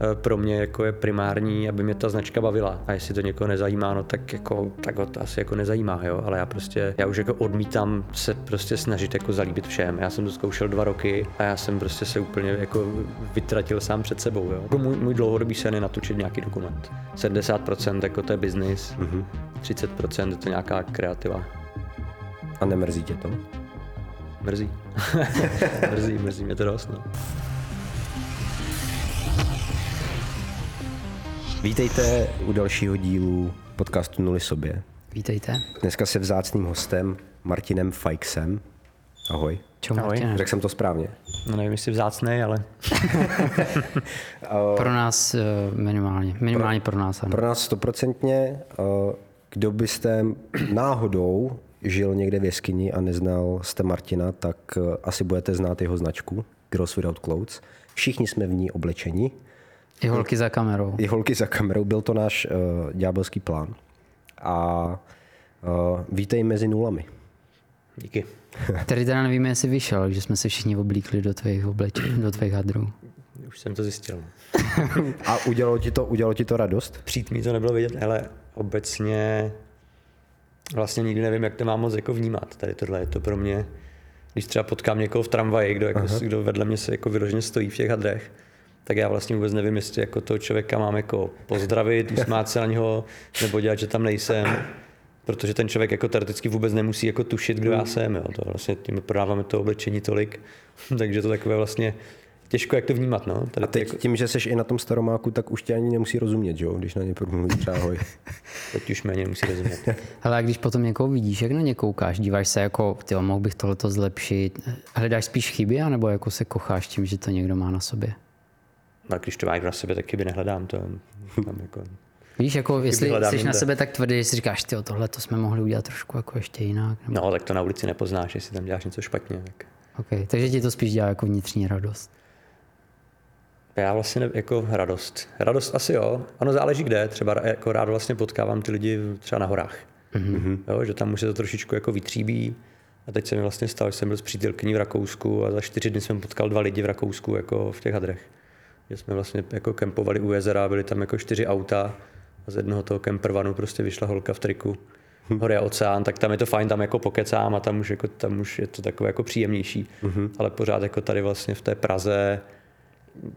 eh, pro mě jako je primární, aby mě ta značka bavila. A jestli to někoho nezajímá, no tak jako, tak ho to asi jako nezajímá, jo. Ale já prostě, já už jako odmítám se prostě snažit jako zalíbit všem. Já jsem to zkoušel dva roky a já jsem prostě se úplně jako vytratil sám před sebou, jo. Jako můj, můj dlouhodobý sen je natočit nějaký dokument. 70% jako to je business, mm-hmm. 30% je to nějaká kreativa. A nemrzí tě to? Mrzí. mrzí, mrzí mě to dost, no. Vítejte u dalšího dílu podcastu Nuly sobě. Vítejte. Dneska se vzácným hostem Martinem Fajksem. Ahoj. Čau, Ahoj. Řekl jsem to správně. No nevím, jestli vzácnej, ale Pro nás eh, minimálně. Minimálně pro, nás, ano. Pro nás stoprocentně, eh, kdo byste náhodou žil někde v jeskyni a neznal jste Martina, tak eh, asi budete znát jeho značku Girls Without Clothes. Všichni jsme v ní oblečeni. I holky za kamerou. I holky za kamerou, byl to náš uh, ďábelský plán. A uh, vítej mezi nulami. díky. Tady teda nevíme, jestli vyšel, že jsme se všichni oblíkli do tvých oblečení, do tvých hadrů. Už jsem to zjistil. A udělalo ti to, udělalo ti to radost? Přijít mi to nebylo vidět, ale obecně vlastně nikdy nevím, jak to mám moc jako vnímat. Tady tohle je to pro mě, když třeba potkám někoho v tramvaji, kdo, jako, kdo vedle mě se jako vyloženě stojí v těch hadrech, tak já vlastně vůbec nevím, jestli jako toho člověka mám jako pozdravit, usmát se na něho, nebo dělat, že tam nejsem. Protože ten člověk jako teoreticky vůbec nemusí jako tušit, kdo já jsem. Jo. To vlastně tím prodáváme to oblečení tolik, takže to takové vlastně těžko, jak to vnímat. No. Tady A teď jako, tím, že jsi i na tom staromáku, tak už tě ani nemusí rozumět, jo? když na ně promluví třeba ahoj. teď už méně musí rozumět. Hele, a když potom někoho vidíš, jak na ně koukáš, díváš se jako, ty mohl bych tohleto zlepšit, hledáš spíš chyby, anebo jako se kocháš tím, že to někdo má na sobě? A když to máš na sebe, taky by nehledám to. Tam jako, Víš, jako jestli hledám jsi na jinde. sebe tak tvrdý, že si říkáš, ty tohle to jsme mohli udělat trošku jako ještě jinak. Nebo... no, tak to na ulici nepoznáš, jestli tam děláš něco špatně. Tak. Okay. Takže ti to spíš dělá jako vnitřní radost. Já vlastně ne, jako radost. Radost asi jo. Ono záleží kde. Třeba jako rád vlastně potkávám ty lidi třeba na horách. Mm-hmm. Jo, že tam už se to trošičku jako vytříbí. A teď se mi vlastně stalo, že jsem byl s přítelkyní v Rakousku a za čtyři dny jsem potkal dva lidi v Rakousku jako v těch hadrech. Že jsme vlastně jako kempovali u jezera, byly tam jako čtyři auta a z jednoho toho kempervanu prostě vyšla holka v triku. Hory a oceán, tak tam je to fajn, tam jako pokecám a tam už, jako, tam už je to takové jako příjemnější. Mm-hmm. Ale pořád jako tady vlastně v té Praze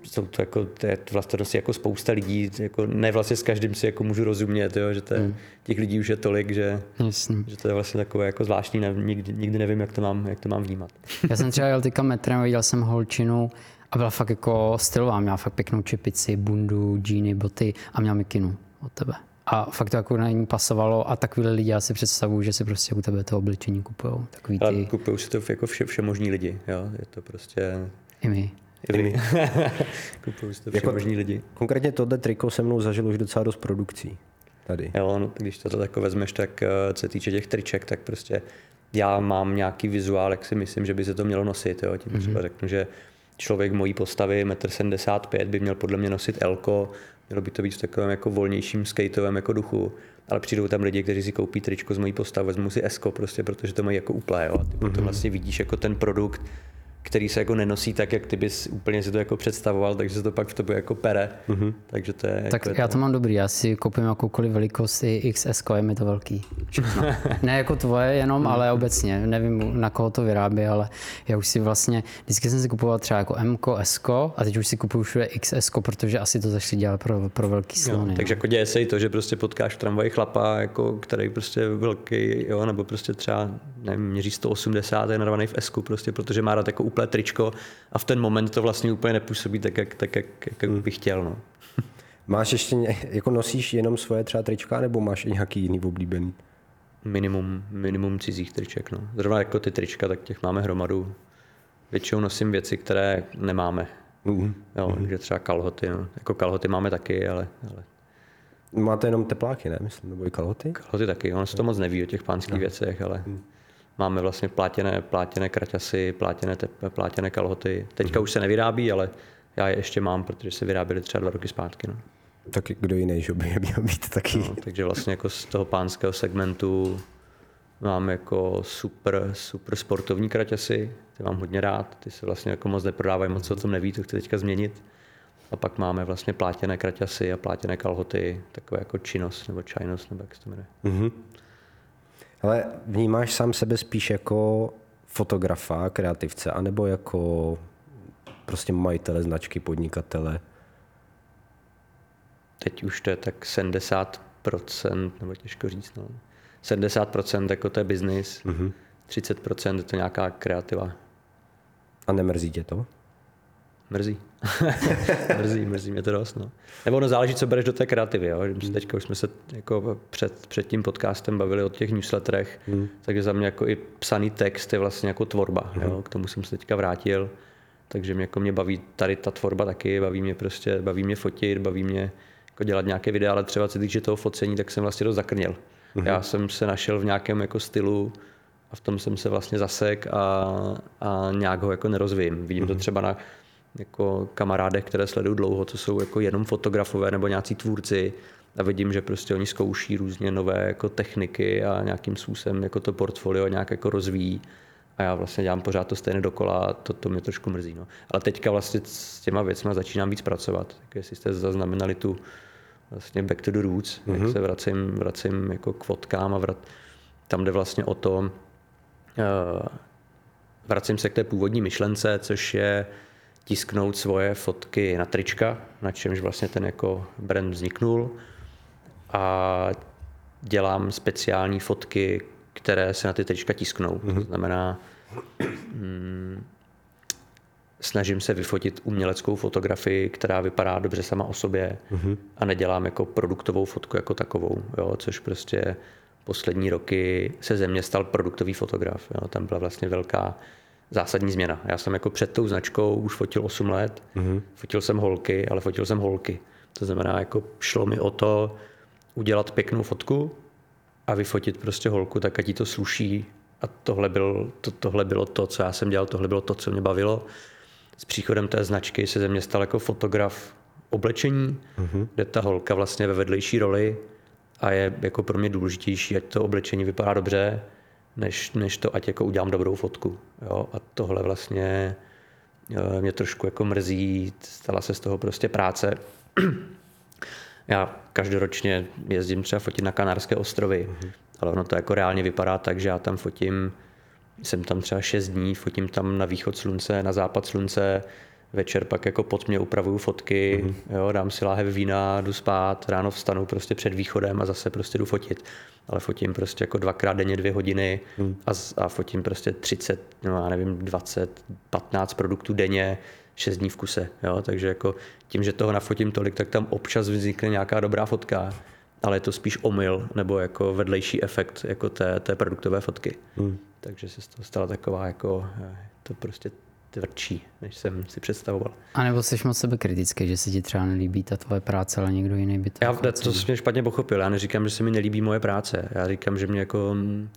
jsou to jako, to je to vlastně dosti jako spousta lidí, jako ne vlastně s každým si jako můžu rozumět, jo, že to je, těch lidí už je tolik, že, Jasný. že to je vlastně takové jako zvláštní, ne, nikdy, nikdy nevím, jak to mám, jak to mám vnímat. Já jsem třeba jel teďka metrem, viděl jsem holčinu a byla fakt jako stylová, měla fakt pěknou čepici, bundu, džíny, boty a měla mikinu od tebe. A fakt to jako na ní pasovalo a takovýhle lidi já si představuju, že si prostě u tebe to oblečení kupujou. Takový Ale ty kupují si to jako vše, všemožní lidi, jo, je to prostě i my. kupují si to všemožní lidi. Konkrétně tohle triko se mnou zažil už docela dost produkcí. Tady. Jo, no, když to tak vezmeš, tak eh, co se týče těch triček, tak prostě já mám nějaký vizuál, jak si myslím, že by se to mělo nosit. Jo. Tím třeba řeknu, že člověk mojí postavy, 1,75 m, by měl podle mě nosit elko, mělo by to být v takovém jako volnějším skateovém jako duchu. Ale přijdou tam lidi, kteří si koupí tričko z mojí postavy, vezmou si esko prostě, protože to mají jako úplné. Jo. A ty potom vlastně vidíš jako ten produkt, který se jako nenosí tak, jak ty bys úplně si to jako představoval, takže se to pak v tobě jako pere. Takže to je Tak jako já to mám dobrý, já si koupím jakoukoliv velikost i XS, je mi to velký. Ne jako tvoje jenom, ale obecně. Nevím, na koho to vyrábí, ale já už si vlastně, vždycky jsem si kupoval třeba jako M, S a teď už si kupuju všude XS, protože asi to začali dělat pro, pro velký slony. Jo, takže jako děje se i to, že prostě potkáš v tramvaji chlapa, jako, který prostě je velký, jo, nebo prostě třeba, nevím, měří 180, je narvaný v S, prostě, protože má rád jako úplné tričko a v ten moment to vlastně úplně nepůsobí tak, jak, tak, jak, jak, jak bych chtěl. No. Máš ještě, jako nosíš jenom svoje třeba trička, nebo máš i nějaký jiný oblíbený? Minimum, minimum cizích triček. No. Zrovna jako ty trička, tak těch máme hromadu. Většinou nosím věci, které nemáme. Mhm. Jo, že třeba kalhoty, no. jako kalhoty máme taky, ale, ale Máte jenom tepláky, ne? Myslím, nebo i kalhoty? Kalhoty taky, ono se to moc neví o těch pánských věcech, ale máme vlastně plátěné, plátěné kraťasy, plátěné, tep, plátěné kalhoty. Teďka už se nevyrábí, ale já je ještě mám, protože se vyráběly třeba dva roky zpátky. No. Tak kdo jiný, že by je měl být taky. No, takže vlastně jako z toho pánského segmentu mám jako super, super sportovní kraťasy, ty mám hodně rád, ty se vlastně jako moc neprodávají, moc se o tom neví, to chci teďka změnit. A pak máme vlastně plátěné kraťasy a plátěné kalhoty, takové jako činnost nebo čajnost, nebo jak se to jmenuje. Mm-hmm. Ale vnímáš sám sebe spíš jako fotografa, kreativce, anebo jako prostě majitele značky, podnikatele? Teď už to je tak 70%, nebo těžko říct, no. 70% jako to je business, mm-hmm. 30% je to nějaká kreativa. A nemrzí tě to? Mrzí. mrzí, mrzí mě to dost. No. Nebo ono záleží, co bereš do té kreativy. Jo? Hmm. Teďka už jsme se jako před, před tím podcastem bavili o těch newsletterech, hmm. takže za mě jako i psaný text je vlastně jako tvorba. Hmm. Jo? K tomu jsem se teďka vrátil. Takže mě, jako mě baví tady ta tvorba taky, baví mě prostě, baví mě fotit, baví mě jako dělat nějaké videa, ale třeba co týče toho focení, tak jsem vlastně dost zakrněl. Hmm. Já jsem se našel v nějakém jako stylu, a v tom jsem se vlastně zasek a, a nějak ho jako nerozvím. Vidím mm-hmm. to třeba na jako kamarádech, které sleduju dlouho, co jsou jako jenom fotografové nebo nějací tvůrci a vidím, že prostě oni zkouší různě nové jako techniky a nějakým způsobem jako to portfolio nějak jako rozvíjí a já vlastně dělám pořád to stejné dokola a to, to mě trošku mrzí. No. Ale teďka vlastně s těma věcmi začínám víc pracovat. Tak jestli jste zaznamenali tu vlastně back to the roots, mm-hmm. jak mhm. se vracím, vracím jako k fotkám a vrat, tam jde vlastně o to, uh, vracím se k té původní myšlence, což je tisknout svoje fotky na trička, na čemž vlastně ten jako brand vzniknul. A dělám speciální fotky, které se na ty trička tisknou. Mm-hmm. To mhm. znamená, mm, snažím se vyfotit uměleckou fotografii, která vypadá dobře sama o sobě mm-hmm. a nedělám jako produktovou fotku jako takovou, jo, což prostě poslední roky se ze mě stal produktový fotograf. Jo. Tam byla vlastně velká zásadní změna. Já jsem jako před tou značkou už fotil 8 let, mm-hmm. fotil jsem holky, ale fotil jsem holky. To znamená, jako šlo mi o to udělat pěknou fotku a vyfotit prostě holku, tak ať jí to sluší. A tohle, byl, to, tohle bylo to, co já jsem dělal, tohle bylo to, co mě bavilo. S příchodem té značky se ze mě stal jako fotograf oblečení, mm-hmm. kde ta holka vlastně ve vedlejší roli a je jako pro mě důležitější, ať to oblečení vypadá dobře, než, než to, ať jako udělám dobrou fotku. Jo? A tohle vlastně eh, mě trošku jako mrzí, stala se z toho prostě práce. Já každoročně jezdím třeba fotit na Kanárské ostrovy, mm-hmm. ale ono to jako reálně vypadá tak, že já tam fotím, jsem tam třeba 6 dní, fotím tam na východ slunce, na západ slunce, večer pak jako pod mě upravuju fotky, mm-hmm. jo, dám si láhev vína, jdu spát, ráno vstanu prostě před východem a zase prostě jdu fotit. Ale fotím prostě jako dvakrát denně dvě hodiny mm. a, a fotím prostě 30, no já nevím, 20, 15 produktů denně, 6 dní v kuse. Jo? Takže jako tím, že toho nafotím tolik, tak tam občas vznikne nějaká dobrá fotka, ale je to spíš omyl nebo jako vedlejší efekt jako té, té produktové fotky. Mm. Takže se z toho stala taková jako, eh, to prostě tvrdší, než jsem si představoval. A nebo jsi moc sebe kritický, že se ti třeba nelíbí ta tvoje práce, ale někdo jiný by to... Já jako to jsem špatně pochopil. Já neříkám, že se mi nelíbí moje práce. Já říkám, že mě jako mm,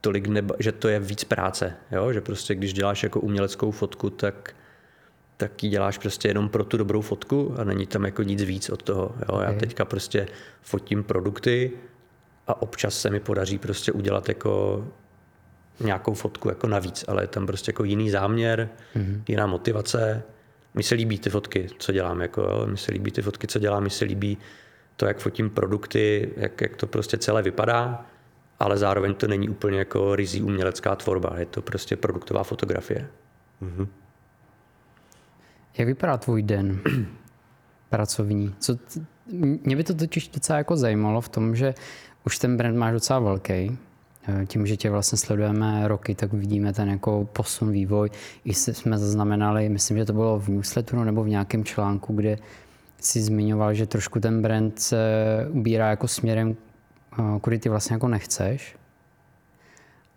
tolik neba, že to je víc práce. Jo? Že prostě když děláš jako uměleckou fotku, tak tak ji děláš prostě jenom pro tu dobrou fotku a není tam jako nic víc od toho. Jo? Okay. Já teďka prostě fotím produkty a občas se mi podaří prostě udělat jako nějakou fotku jako navíc, ale je tam prostě jako jiný záměr, mm-hmm. jiná motivace. Mi se líbí ty fotky, co dělám, jako, jo. mi se líbí ty fotky, co dělám, mi se líbí to, jak fotím produkty, jak, jak to prostě celé vypadá, ale zároveň to není úplně jako rizí umělecká tvorba, je to prostě produktová fotografie. Mm-hmm. Jak vypadá tvůj den pracovní? Co t- mě by to totiž docela jako zajímalo v tom, že už ten brand máš docela velký, tím, že tě vlastně sledujeme roky, tak vidíme ten jako posun, vývoj. I jsme zaznamenali, myslím, že to bylo v newsletteru nebo v nějakém článku, kde si zmiňoval, že trošku ten brand se ubírá jako směrem, eh, kudy ty vlastně jako nechceš.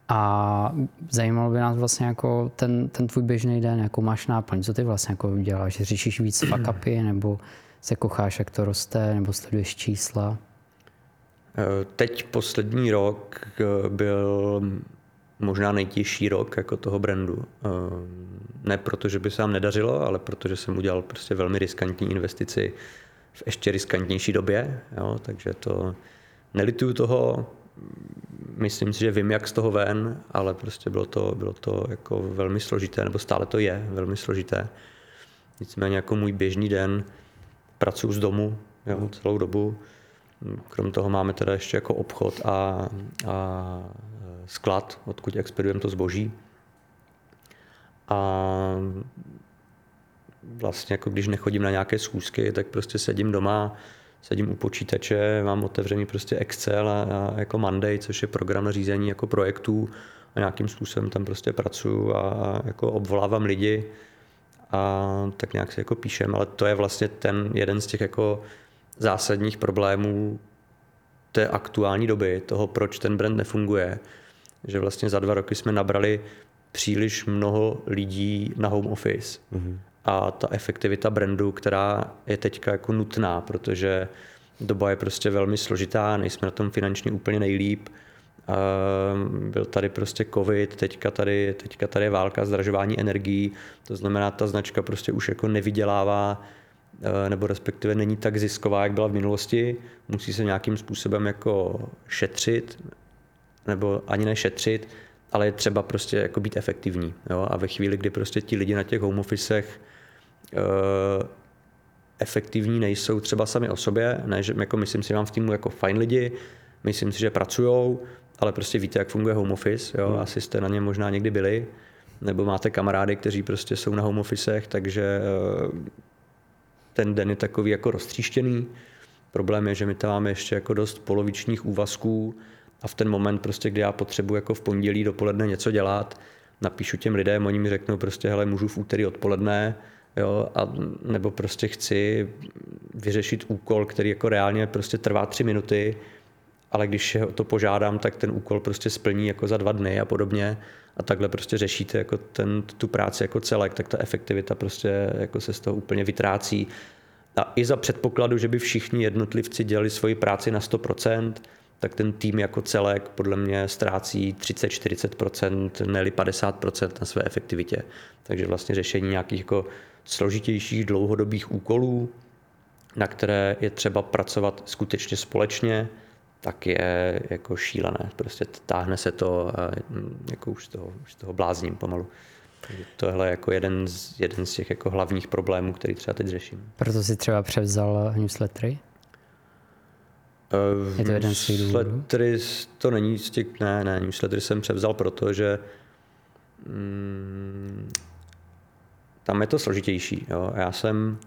A zajímalo by nás vlastně jako ten, ten tvůj běžný den, jakou máš náplň, co ty vlastně jako děláš, řešíš víc fuck nebo se kocháš, jak to roste, nebo sleduješ čísla? Teď poslední rok eh, byl možná nejtěžší rok jako toho brandu. Eh, ne proto, že by se nám nedařilo, ale protože jsem udělal prostě velmi riskantní investici v ještě riskantnější době. Jo? Takže to nelituju toho, myslím si, že vím, jak z toho ven, ale prostě bylo to, bylo to jako velmi složité, nebo stále to je velmi složité. Nicméně jako můj běžný den pracuji z domu jo, celou dobu. Krom toho máme teda ještě jako obchod a, a sklad, odkud expedujeme to zboží. A vlastně jako když nechodím na nějaké schůzky, tak prostě sedím doma, sedím u počítače, mám otevřený prostě Excel a, a jako Monday, což je program na řízení jako projektů a nějakým způsobem tam prostě pracuju a, a jako obvolávám lidi a tak nějak si jako píšem, ale to je vlastně ten jeden z těch jako zásadních problémů té aktuální doby, toho, proč ten brand nefunguje, že vlastně za dva roky jsme nabrali příliš mnoho lidí na home office. Mm-hmm. A ta efektivita brandu, která je teďka jako nutná, protože doba je prostě velmi složitá, nejsme na tom finančně úplně nejlíp. Byl tady prostě covid, teďka tady, teďka tady je válka, zdražování energií, to znamená, ta značka prostě už jako nevydělává nebo respektive není tak zisková, jak byla v minulosti, musí se nějakým způsobem jako šetřit, nebo ani nešetřit, ale je třeba prostě jako být efektivní. Jo? A ve chvíli, kdy prostě ti lidi na těch home officech uh, efektivní nejsou třeba sami o sobě, ne, že jako myslím si, že mám v týmu jako fajn lidi, myslím si, že pracují, ale prostě víte, jak funguje home office, jo? Hmm. asi jste na ně možná někdy byli, nebo máte kamarády, kteří prostě jsou na home officech, takže uh, ten den je takový jako roztříštěný. Problém je, že my tam máme ještě jako dost polovičních úvazků, a v ten moment, prostě, kdy já potřebuji jako v pondělí dopoledne něco dělat, napíšu těm lidem, oni mi řeknou prostě, hele, můžu v úterý odpoledne, jo, a, nebo prostě chci vyřešit úkol, který jako reálně prostě trvá tři minuty, ale když to požádám, tak ten úkol prostě splní jako za dva dny a podobně a takhle prostě řešíte jako ten, tu práci jako celek, tak ta efektivita prostě jako se z toho úplně vytrácí. A i za předpokladu, že by všichni jednotlivci dělali svoji práci na 100%, tak ten tým jako celek podle mě ztrácí 30-40%, ne 50% na své efektivitě. Takže vlastně řešení nějakých jako složitějších dlouhodobých úkolů, na které je třeba pracovat skutečně společně, tak je jako šílené. Prostě táhne se to a jako už z toho, už z toho blázním pomalu. Takže tohle je jako jeden z, jeden z těch jako hlavních problémů, který třeba teď řeším. Proto si třeba převzal newslettery? Je to jeden z newslettery to není z těch, ne, ne, newslettery jsem převzal proto, že mm, tam je to složitější. Jo. Já jsem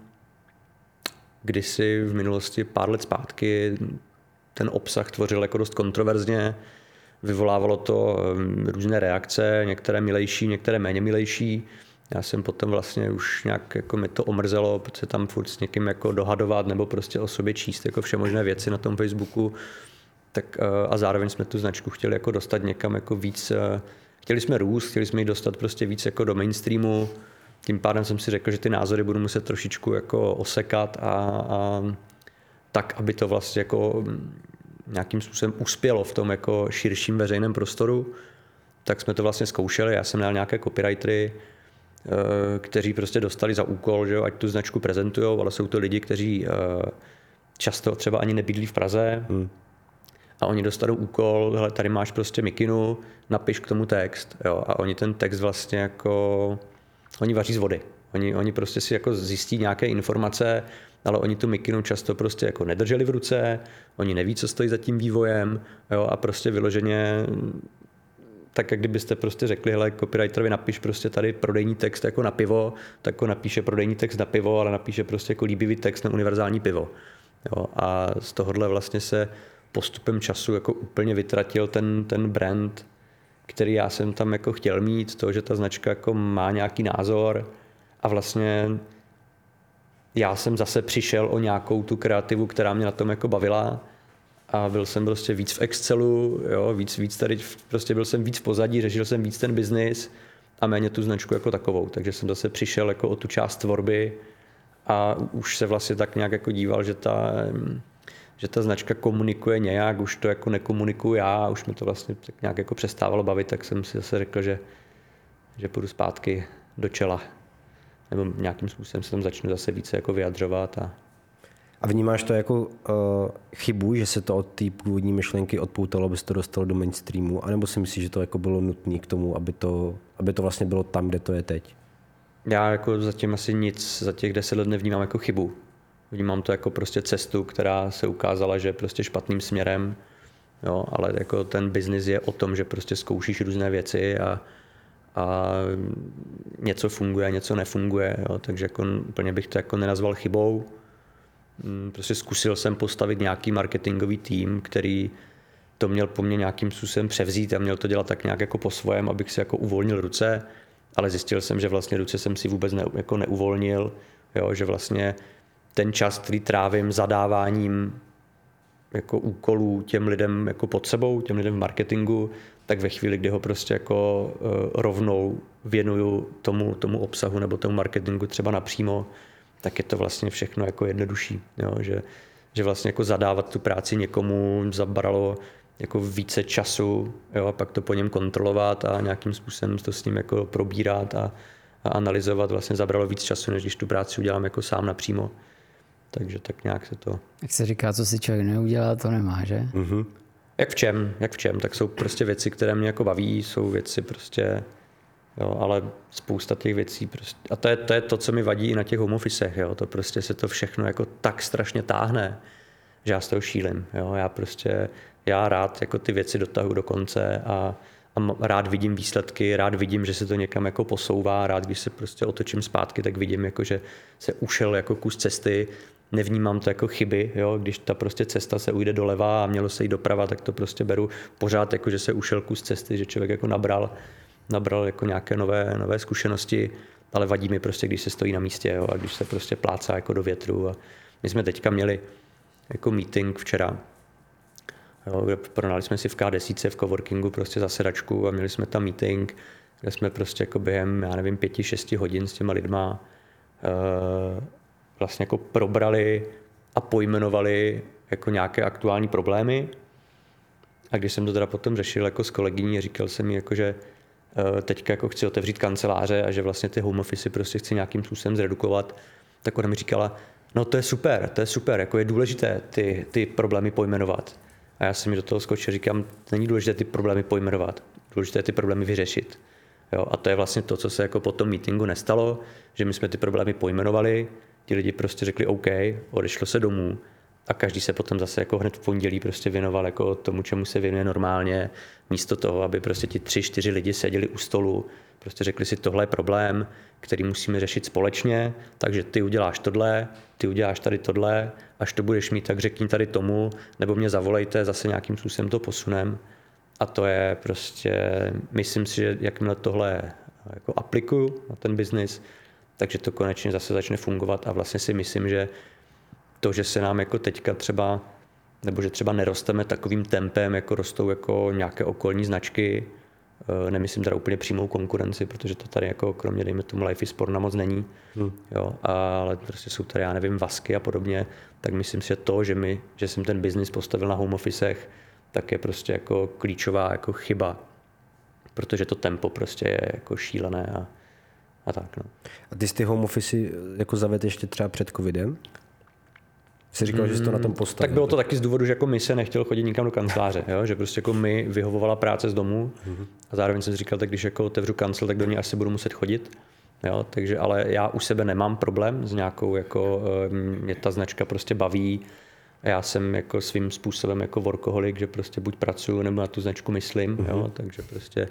kdysi v minulosti pár let zpátky ten obsah tvořil jako dost kontroverzně, vyvolávalo to mm, různé reakce, některé milejší, některé méně milejší. Já jsem potom vlastně už nějak jako mi to omrzelo, protože tam furt s někým jako dohadovat nebo prostě o sobě číst jako vše možné věci na tom Facebooku. Tak, eh, a zároveň jsme tu značku chtěli jako dostat někam jako víc, eh, chtěli jsme růst, chtěli jsme ji dostat prostě víc jako do mainstreamu, tím pádem jsem si řekl, že ty názory budu muset trošičku jako osekat a, a tak, aby to vlastně jako mm, nějakým způsobem uspělo v tom jako širším veřejném prostoru, tak jsme to vlastně zkoušeli. Já jsem měl nějaké copywritery, Eh, kteří prostě dostali za úkol, že jo, ať tu značku prezentují, ale jsou to lidi, kteří eh, často třeba ani nebydlí v Praze hmm. a oni dostanou úkol, hele, tady máš prostě mikinu, napiš k tomu text, jo, a oni ten text vlastně jako, oni vaří z vody. Oni, oni prostě si jako zjistí nějaké informace, ale oni tu mikinu často prostě jako nedrželi v ruce, oni neví, co stojí za tím vývojem jo, a prostě vyloženě tak jak kdybyste prostě řekli, hele, copywriterovi napiš prostě tady prodejní text jako na pivo, tak jako napíše prodejní text na pivo, ale napíše prostě jako líbivý text na univerzální pivo. Jo, a z tohohle vlastně se postupem času jako úplně vytratil ten, ten brand, který já jsem tam jako chtěl mít, to, že ta značka jako má nějaký názor a vlastně já jsem zase přišel o nějakou tu kreativu, která mě na tom jako bavila a byl jsem prostě víc v Excelu, jo, víc, víc tady, prostě byl jsem víc v pozadí, řešil jsem víc ten biznis a méně tu značku jako takovou. Takže jsem zase přišel jako o tu část tvorby a už se vlastně tak nějak jako díval, že ta, že ta značka komunikuje nějak, už to jako nekomunikuju já, už mi to vlastně tak nějak jako přestávalo bavit, tak jsem si zase řekl, že, že půjdu zpátky do čela. Nebo nějakým způsobem se tam začnu zase více jako vyjadřovat a, a vnímáš to jako uh, chybu, že se to od té původní myšlenky odpoutalo, aby se to dostalo do mainstreamu, anebo si myslíš, že to jako bylo nutné k tomu, aby to, aby to vlastně bylo tam, kde to je teď? já jako zatím asi nic za těch deset let nevnímám jako chybu. Vnímám to jako prostě cestu, která se ukázala, že je prostě špatným směrem, jo, ale jako ten biznis je o tom, že prostě zkoušíš různé věci a, a něco funguje, něco nefunguje, jo, takže jako úplně bych to jako nenazval chybou. Mm, prostě zkusil jsem postavit nějaký marketingový tým, který to měl po mně nějakým způsobem převzít a měl to dělat tak nějak jako po svém, abych si jako uvolnil ruce, ale zjistil jsem, že vlastně ruce jsem si vůbec ne, jako neuvolnil, jo, že vlastně ten čas, který trávím zadáváním jako úkolů těm lidem jako pod sebou, těm lidem v marketingu, tak ve chvíli, kdy ho prostě jako uh, rovnou věnuju tomu, tomu obsahu nebo tomu marketingu třeba napřímo, tak je to vlastně všechno jako jednodušší, jo? Že, že vlastně jako zadávat tu práci někomu zabralo jako více času jo? a pak to po něm kontrolovat a nějakým způsobem to s ním jako probírat a, a analyzovat vlastně zabralo víc času, než když tu práci udělám jako sám napřímo. Takže tak nějak se to... Jak se říká, co si člověk neudělá, to nemá, že? Mm-hmm. Jak v čem, jak v čem, tak jsou prostě věci, které mě jako baví, jsou věci prostě, jo, ale spousta těch věcí prostě, a to je, to je to, co mi vadí i na těch home officech, jo, to prostě se to všechno jako tak strašně táhne, že já z toho šílim, jo, já prostě, já rád jako ty věci dotahu do konce a, a rád vidím výsledky, rád vidím, že se to někam jako posouvá, rád, když se prostě otočím zpátky, tak vidím, jako, že se ušel jako kus cesty nevnímám to jako chyby, jo? když ta prostě cesta se ujde doleva a mělo se jít doprava, tak to prostě beru pořád jako, že se ušel kus cesty, že člověk jako nabral, nabral jako nějaké nové, nové zkušenosti, ale vadí mi prostě, když se stojí na místě jo? a když se prostě plácá jako do větru. A my jsme teďka měli jako meeting včera, jo, kde pronali jsme si v K10 v coworkingu prostě zasedačku a měli jsme tam meeting, kde jsme prostě jako během, já nevím, pěti, šesti hodin s těma lidma uh, vlastně jako probrali a pojmenovali jako nějaké aktuální problémy. A když jsem to teda potom řešil jako s kolegyní, říkal jsem mi, jako, že eh, teďka jako chci otevřít kanceláře a že vlastně ty home office prostě chci nějakým způsobem zredukovat, tak ona mi říkala, no to je super, to je super, jako je důležité ty, ty problémy pojmenovat. A já jsem mi do toho skočil, říkám, není důležité ty problémy pojmenovat, důležité ty problémy vyřešit. Jo, a to je vlastně to, co se jako po tom meetingu nestalo, že my jsme ty problémy pojmenovali, ti lidi prostě řekli OK, odešlo se domů a každý se potom zase jako hned v pondělí prostě věnoval jako tomu, čemu se věnuje normálně, místo toho, aby prostě ti tři, čtyři lidi seděli u stolu, prostě řekli si, tohle je problém, který musíme řešit společně, takže ty uděláš tohle, ty uděláš tady tohle, až to budeš mít, tak řekni tady tomu, nebo mě zavolejte, zase nějakým způsobem to posunem. A to je prostě, myslím si, že jakmile tohle jako aplikuju na ten biznis, takže to konečně zase začne fungovat a vlastně si myslím, že to, že se nám jako teďka třeba, nebo že třeba nerosteme takovým tempem, jako rostou jako nějaké okolní značky, eh, nemyslím teda úplně přímou konkurenci, protože to tady jako kromě, dejme tomu, Life is Porna moc není, hmm. jo, ale prostě jsou tady, já nevím, Vasky a podobně, tak myslím si, že to, že, my, že jsem ten biznis postavil na home officech, tak je prostě jako klíčová jako chyba, protože to tempo prostě je jako šílené a a tak. No. A ty jsi ty home office jako zavedl ještě třeba před covidem? Jsi říkal, hmm, že jsi to na tom postavil. Tak bylo to taky z důvodu, že jako my se nechtěl chodit nikam do kanceláře, jo? že prostě jako my vyhovovala práce z domu hmm. a zároveň jsem si říkal, tak když jako otevřu kancel, tak do ní asi budu muset chodit. Jo, takže, ale já u sebe nemám problém s nějakou, jako eh, mě ta značka prostě baví. Já jsem jako svým způsobem jako workoholik, že prostě buď pracuju nebo na tu značku myslím, mm-hmm. jo, mhm. takže prostě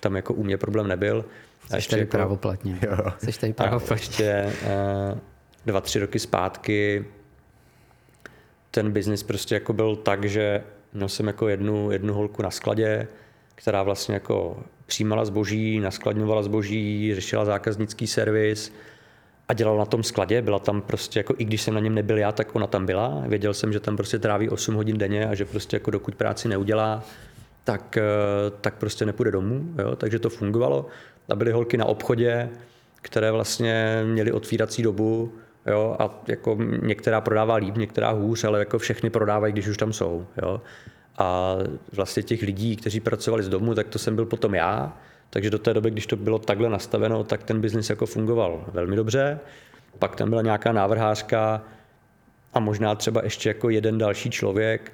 tam jako u mě problém nebyl. Jsi ještě tady jako, pravoplatně. Jo. Jsi tady pravoplatně. ještě uh, dva, tři roky zpátky ten biznis prostě jako byl tak, že měl jsem jako jednu, jednu holku na skladě, která vlastně jako přijímala zboží, naskladňovala zboží, řešila zákaznický servis a dělala na tom skladě. Byla tam prostě, jako i když jsem na něm nebyl já, tak ona tam byla. Věděl jsem, že tam prostě tráví 8 hodin denně a že prostě jako dokud práci neudělá, tak, eh, tak prostě nepůjde domů. Jo? Takže to fungovalo. A byly holky na obchodě, které vlastně měly otvírací dobu, jo, a jako některá prodává líp, některá hůř, ale jako všechny prodávají, když už tam jsou, jo. A vlastně těch lidí, kteří pracovali z domu, tak to jsem byl potom já, takže do té doby, když to bylo takhle nastaveno, tak ten biznis jako fungoval velmi dobře. Pak tam byla nějaká návrhářka a možná třeba ještě jako jeden další člověk,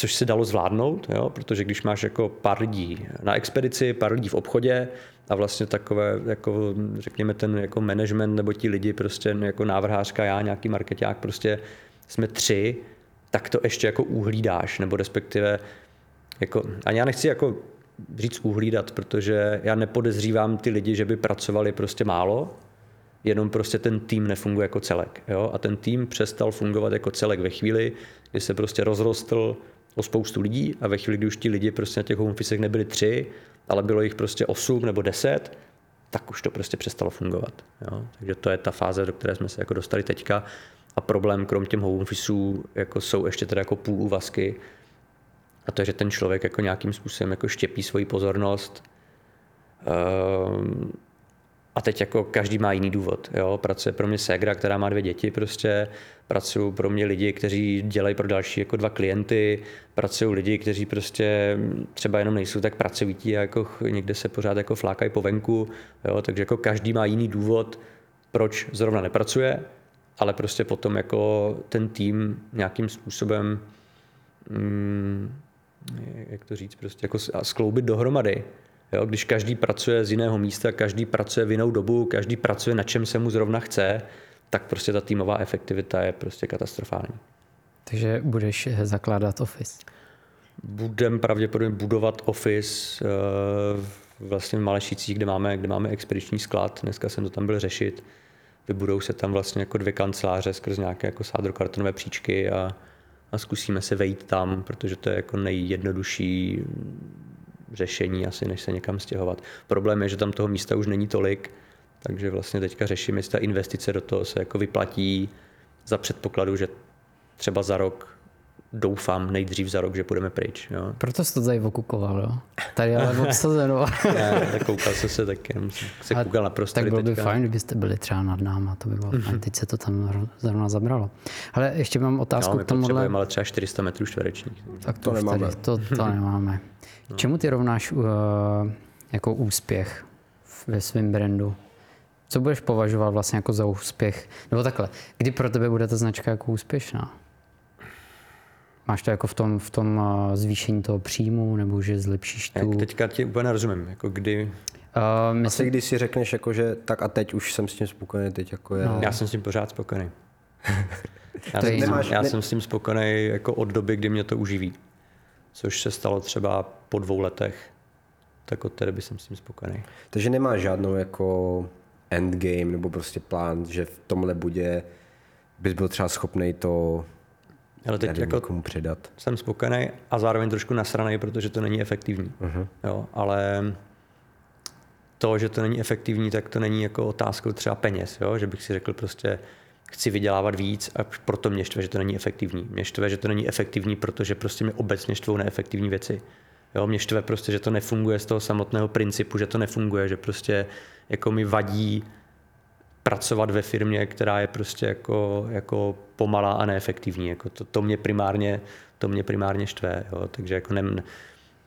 což se dalo zvládnout, jo? protože když máš jako pár lidí na expedici, pár lidí v obchodě a vlastně takové, jako, řekněme, ten jako management nebo ti lidi, prostě jako návrhářka, já, nějaký marketák, prostě jsme tři, tak to ještě jako uhlídáš, nebo respektive, jako, a já nechci jako říct uhlídat, protože já nepodezřívám ty lidi, že by pracovali prostě málo, jenom prostě ten tým nefunguje jako celek. Jo? A ten tým přestal fungovat jako celek ve chvíli, kdy se prostě rozrostl o spoustu lidí a ve chvíli, kdy už ti lidi prostě na těch home nebyli tři, ale bylo jich prostě osm nebo deset, tak už to prostě přestalo fungovat. Jo? Takže to je ta fáze, do které jsme se jako dostali teďka. A problém krom těm home officeů jako jsou ještě teda jako půl úvazky. A to je, že ten člověk jako nějakým způsobem jako štěpí svoji pozornost. Um, a teď jako každý má jiný důvod. Jo? Pracuje pro mě ségra, která má dvě děti prostě, pracují pro mě lidi, kteří dělají pro další jako dva klienty, pracují lidi, kteří prostě třeba jenom nejsou tak pracovití a jako někde se pořád jako flákají po venku, jo? takže jako každý má jiný důvod, proč zrovna nepracuje, ale prostě potom jako ten tým nějakým způsobem mm, jak to říct, prostě jako skloubit dohromady. Jo, když každý pracuje z jiného místa, každý pracuje v jinou dobu, každý pracuje na čem se mu zrovna chce, tak prostě ta týmová efektivita je prostě katastrofální. Takže budeš zakládat Office? Budem pravděpodobně budovat Office eh, vlastně v Malešicích, kde máme, kde máme expediční sklad. Dneska jsem to tam byl řešit. Vybudou se tam vlastně jako dvě kanceláře skrz nějaké jako sádrokartonové příčky a, a zkusíme se vejít tam, protože to je jako nejjednodušší řešení asi, než se někam stěhovat. Problém je, že tam toho místa už není tolik, takže vlastně teďka řeším, jestli ta investice do toho se jako vyplatí za předpokladu, že třeba za rok doufám nejdřív za rok, že půjdeme pryč. Jo. Proto jsi to tady okukoval, jo? Tady ale obsazeno. ne, tak koukal jsem se, tak jenom se a koukal na prostory Tak bylo by teďka. fajn, kdybyste byli třeba nad náma, to by bylo mm-hmm. fajn. Teď se to tam zrovna zabralo. Ale ještě mám otázku no, k tomuhle. ale třeba 400 metrů čtverečních. Tak to, to nemáme. Tady, to, to nemáme. No. Čemu ty rovnáš uh, jako úspěch ve svém brandu? Co budeš považovat vlastně jako za úspěch? Nebo takhle, kdy pro tebe bude ta značka jako úspěšná? Máš to jako v tom, v tom uh, zvýšení toho příjmu, nebo že zlepšíš tu... Jak teďka ti úplně nerozumím, jako kdy... Uh, myslím... Asi když si řekneš, jako, že tak a teď už jsem s tím spokojený, teď jako je... No. Já jsem s tím pořád spokojený. já, jsem, nemáš, já ne... jsem s tím spokojený jako od doby, kdy mě to uživí což se stalo třeba po dvou letech, tak od té doby jsem s tím spokojený. Takže nemáš žádnou jako endgame nebo prostě plán, že v tomhle budě bys byl třeba schopný to ale teď jako komu předat. Jsem spokojený a zároveň trošku nasraný, protože to není efektivní. Uh-huh. Jo, ale to, že to není efektivní, tak to není jako otázkou třeba peněz, jo? že bych si řekl prostě, chci vydělávat víc a proto mě štve, že to není efektivní. Mě štve, že to není efektivní, protože prostě mě obecně štvou neefektivní věci. Jo, mě štve prostě, že to nefunguje z toho samotného principu, že to nefunguje, že prostě jako mi vadí pracovat ve firmě, která je prostě jako, jako pomalá a neefektivní. Jako to, to, mě primárně, to mě primárně štve. Jo. Takže jako ne,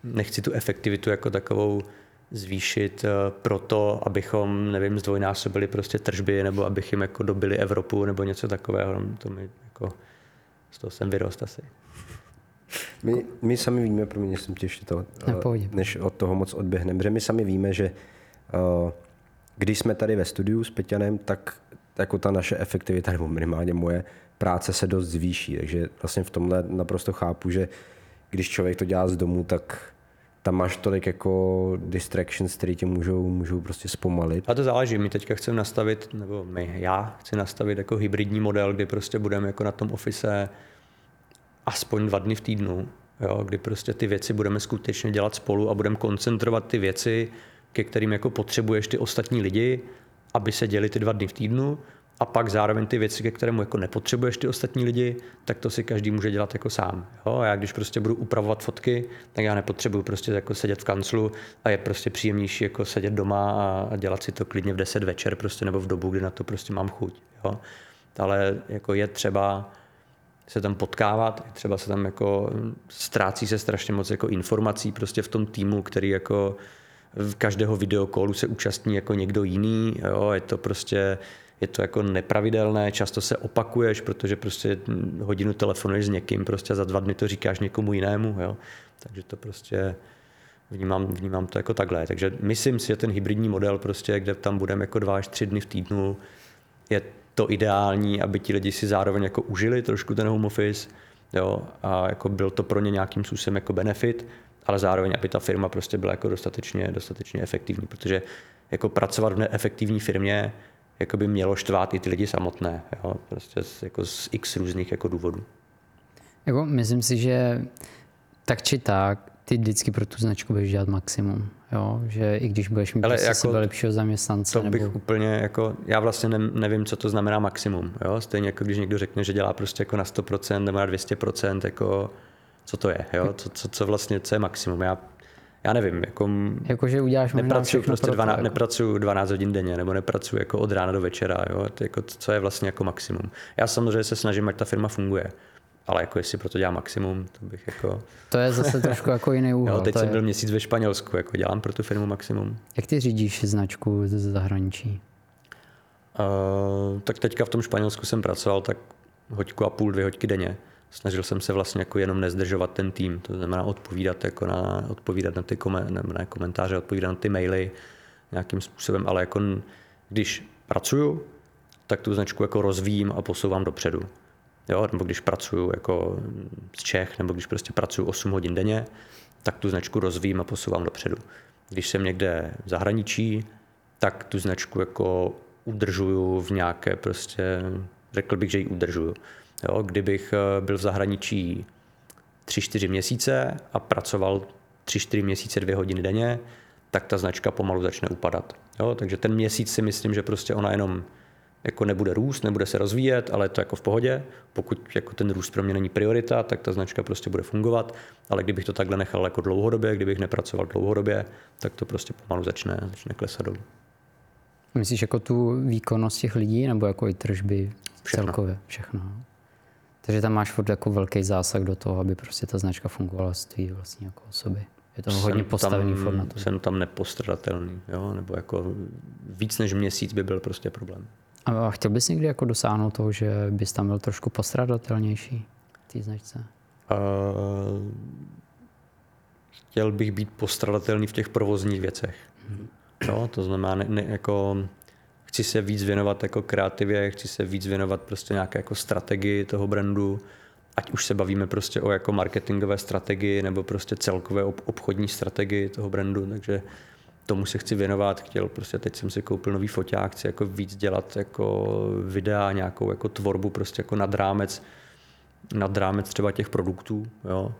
nechci tu efektivitu jako takovou zvýšit eh, proto, abychom, nevím, zdvojnásobili prostě tržby, nebo abychom jako dobili Evropu, nebo něco takového. To mi jako, z toho jsem vyrost asi. My, my sami víme, pro mě jsem těžší to, uh, než od toho moc odběhneme, že my sami víme, že uh, když jsme tady ve studiu s Peťanem, tak jako ta naše efektivita, nebo minimálně moje práce se dost zvýší. Takže vlastně v tomhle naprosto chápu, že když člověk to dělá z domu, tak tam máš tolik jako distractions, které tě můžou, můžou prostě zpomalit. A to záleží, my teďka chceme nastavit, nebo my, já chci nastavit jako hybridní model, kdy prostě budeme jako na tom office aspoň dva dny v týdnu, jo, kdy prostě ty věci budeme skutečně dělat spolu a budeme koncentrovat ty věci, ke kterým jako potřebuješ ty ostatní lidi, aby se děli ty dva dny v týdnu a pak zároveň ty věci, ke kterému jako nepotřebuješ ty ostatní lidi, tak to si každý může dělat jako sám. Jo? A já když prostě budu upravovat fotky, tak já nepotřebuji prostě jako sedět v kanclu a je prostě příjemnější jako sedět doma a dělat si to klidně v 10 večer prostě nebo v dobu, kdy na to prostě mám chuť. Jo? Ale jako je třeba se tam potkávat, třeba se tam jako ztrácí se strašně moc jako informací prostě v tom týmu, který jako v každého videokolu se účastní jako někdo jiný, jo? je to prostě je to jako nepravidelné, často se opakuješ, protože prostě hodinu telefonuješ s někým, prostě za dva dny to říkáš někomu jinému, jo. Takže to prostě vnímám, vnímám to jako takhle. Takže myslím si, že ten hybridní model, prostě, kde tam budeme jako dva až tři dny v týdnu, je to ideální, aby ti lidi si zároveň jako užili trošku ten home office, jo, a jako byl to pro ně nějakým způsobem jako benefit, ale zároveň, aby ta firma prostě byla jako dostatečně, dostatečně efektivní, protože jako pracovat v neefektivní firmě jako by mělo štvát i ty lidi samotné, jo, prostě z, jako z x různých jako důvodů. Jako, myslím si, že tak či tak, ty vždycky pro tu značku budeš dělat maximum. Jo? Že i když budeš mít Ale prostě jako sebe lepšího zaměstnance. To bych nebo... úplně jako, já vlastně ne, nevím, co to znamená maximum. Jo? Stejně jako když někdo řekne, že dělá prostě jako na 100% nebo na 200%, jako co to je, jo? Co, co, co vlastně, co je maximum. Já já nevím, jako, jako že uděláš nepracuju prostě 12, jako. nepracuju 12 hodin denně, nebo nepracuju jako od rána do večera, jo? To, jako, co je vlastně jako maximum. Já samozřejmě se snažím, ať ta firma funguje, ale jako jestli pro to dělám maximum, to bych jako... To je zase trošku jako jiný úhel. jo, teď to jsem je... byl měsíc ve Španělsku, jako dělám pro tu firmu maximum. Jak ty řídíš značku ze zahraničí? Uh, tak teďka v tom Španělsku jsem pracoval tak hoďku a půl, dvě hoďky denně. Snažil jsem se vlastně jako jenom nezdržovat ten tým, to znamená odpovídat, jako na, odpovídat na ty komen, ne, komentáře, odpovídat na ty maily nějakým způsobem, ale jako když pracuju, tak tu značku jako rozvíjím a posouvám dopředu. Jo, nebo když pracuju jako z Čech, nebo když prostě pracuju 8 hodin denně, tak tu značku rozvíjím a posouvám dopředu. Když jsem někde v zahraničí, tak tu značku jako udržuju v nějaké prostě, řekl bych, že ji udržuju. Jo, kdybych eh, byl v zahraničí 3-4 měsíce a pracoval 3-4 měsíce, dvě hodiny denně, tak ta značka pomalu začne upadat. Jo, takže ten měsíc si myslím, že prostě ona jenom jako nebude růst, nebude se rozvíjet, ale je to jako v pohodě. Pokud jako ten růst pro mě není priorita, tak ta značka prostě bude fungovat, ale kdybych to takhle nechal jako dlouhodobě, kdybych nepracoval dlouhodobě, tak to prostě pomalu začne, začne klesat dolů. Myslíš jako tu výkonnost těch lidí nebo jako i tržby všechno. celkově? Všechno. Takže tam máš furt jako velký zásah do toho, aby prostě ta značka fungovala z tvý vlastní jako osoby. Je to jsem hodně postavený tam, na to. Jsem tam nepostradatelný, jo? nebo jako víc než měsíc by byl prostě problém. A chtěl bys někdy jako dosáhnout toho, že bys tam byl trošku postradatelnější v té značce? Uh, chtěl bych být postradatelný v těch provozních věcech. Hmm. No, to znamená, ne, ne, jako, chci se víc věnovat jako kreativě, chci se víc věnovat prostě nějaké jako strategii toho brandu, ať už se bavíme prostě o jako marketingové strategii nebo prostě celkové obchodní strategii toho brandu, takže tomu se chci věnovat, chtěl prostě, teď jsem si koupil nový foťák, chci jako víc dělat jako videa, nějakou jako tvorbu prostě jako nad rámec, nad rámec třeba těch produktů, jo.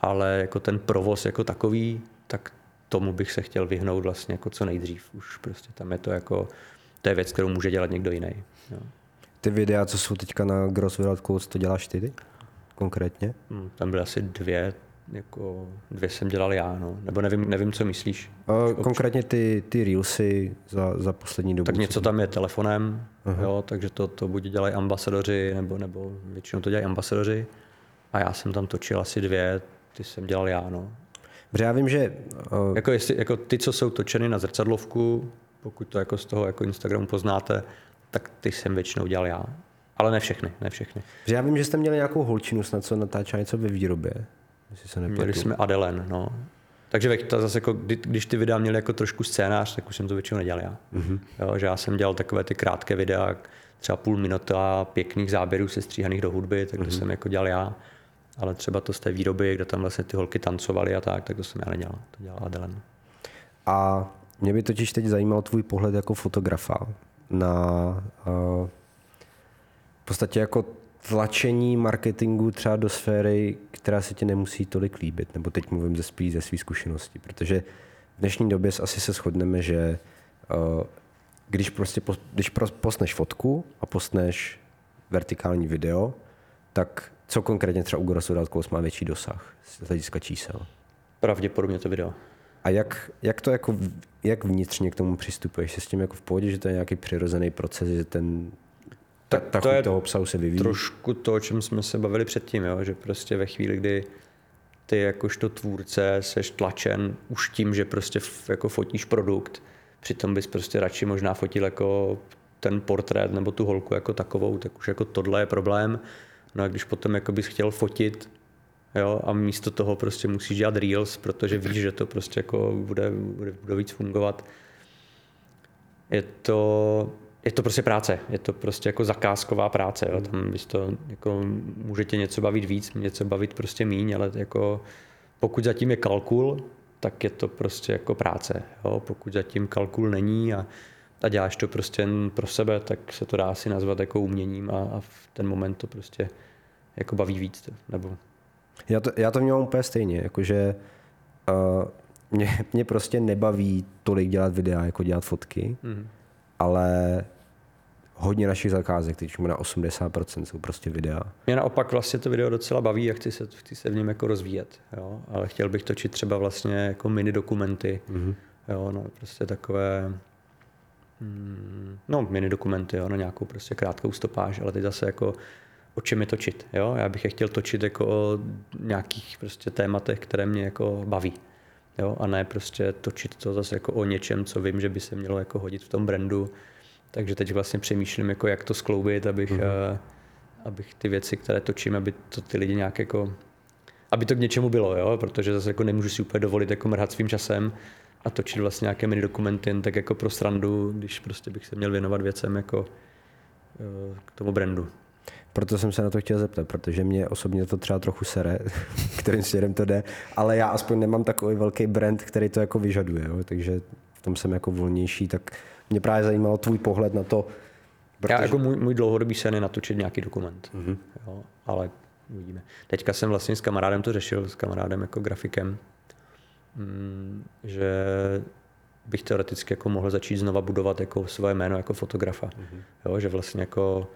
Ale jako ten provoz jako takový, tak tomu bych se chtěl vyhnout vlastně jako co nejdřív. Už prostě tam je to jako, to je věc, kterou může dělat někdo jiný. Jo. Ty videa, co jsou teďka na Gross Without Codes, to děláš ty konkrétně? Hmm, tam byly asi dvě, jako dvě jsem dělal já, no. nebo nevím, nevím co myslíš. A konkrétně ty, ty Reelsy za, za poslední dobu. Tak něco tam je telefonem, uh-huh. jo, takže to, to buď dělají ambasadoři, nebo, nebo většinou to dělají ambasadoři. A já jsem tam točil asi dvě, ty jsem dělal já, no. Protože já vím, že... Uh... Jako, jestli, jako ty, co jsou točeny na zrcadlovku, pokud to jako z toho jako Instagramu poznáte, tak ty jsem většinou dělal já. Ale ne všechny, ne všechny. Já vím, že jste měli nějakou holčinu, snad co natáčela něco ve výrobě. Jestli se Měli jsme Adelen, no. Takže to zase jako, kdy, když ty videa měly jako trošku scénář, tak už jsem to většinou nedělal já. Mm-hmm. Jo, že já jsem dělal takové ty krátké videa, třeba půl minuta pěkných záběrů sestříhaných do hudby, tak to mm-hmm. jsem jako dělal já. Ale třeba to z té výroby, kde tam vlastně ty holky tancovaly a tak, tak to jsem já nedělal. To dělal Adelen. A mě by totiž teď zajímal tvůj pohled jako fotografa na uh, v podstatě jako tlačení marketingu třeba do sféry, která se ti nemusí tolik líbit, nebo teď mluvím ze spíš ze své zkušenosti, protože v dnešní době asi se shodneme, že uh, když prostě když postneš fotku a postneš vertikální video, tak co konkrétně třeba u Grosso má větší dosah z hlediska čísel? Pravděpodobně to video. A jak, jak to jako, jak vnitřně k tomu přistupuješ? Jsi s tím jako v pohodě, že to je nějaký přirozený proces, že ten tak ta, ta to je toho obsahu se vyvíjí. Trošku to, o čem jsme se bavili předtím, jo? že prostě ve chvíli, kdy ty jakožto tvůrce seš tlačen už tím, že prostě jako fotíš produkt, přitom bys prostě radši možná fotil jako ten portrét nebo tu holku jako takovou, tak už jako tohle je problém. No a když potom jako bys chtěl fotit, jo, a místo toho prostě musíš dělat reels, protože víš, že to prostě jako bude, bude, bude víc fungovat. Je to, je to prostě práce, je to prostě jako zakázková práce, jo. tam to, jako, může tě něco bavit víc, něco bavit prostě míň, ale jako, pokud zatím je kalkul, tak je to prostě jako práce. Jo. Pokud zatím kalkul není a, a děláš to prostě jen pro sebe, tak se to dá si nazvat jako uměním a, a v ten moment to prostě jako baví víc. Nebo já to, já to vnímám úplně stejně, jakože uh, mě, mě prostě nebaví tolik dělat videa, jako dělat fotky, mm. ale hodně našich zakázek, teď na 80% jsou prostě videa. Mě naopak vlastně to video docela baví a chci se, chci se v něm jako rozvíjet, jo? ale chtěl bych točit třeba vlastně jako mini dokumenty, mm-hmm. jo? No, prostě takové mm, no mini dokumenty, jo? no nějakou prostě krátkou stopáž, ale teď zase jako o čem je točit. Jo? Já bych je chtěl točit jako o nějakých prostě tématech, které mě jako baví. Jo? A ne prostě točit to zase jako o něčem, co vím, že by se mělo jako hodit v tom brandu. Takže teď vlastně přemýšlím, jako jak to skloubit, abych, mm-hmm. abych ty věci, které točím, aby to ty lidi nějak jako aby to k něčemu bylo, jo? protože zase jako nemůžu si úplně dovolit jako mrhat svým časem a točit vlastně nějaké mini dokumenty jen tak jako pro srandu, když prostě bych se měl věnovat věcem jako uh, k tomu brandu. Proto jsem se na to chtěl zeptat, protože mě osobně to třeba trochu sere, kterým směrem to jde, ale já aspoň nemám takový velký brand, který to jako vyžaduje, jo? takže v tom jsem jako volnější, tak mě právě zajímalo tvůj pohled na to. Protože... Já jako můj, můj dlouhodobý sen je natočit nějaký dokument, mm-hmm. jo? ale uvidíme. Teďka jsem vlastně s kamarádem to řešil, s kamarádem jako grafikem, mm, že bych teoreticky jako mohl začít znova budovat jako svoje jméno jako fotografa. Mm-hmm. Jo, že vlastně jako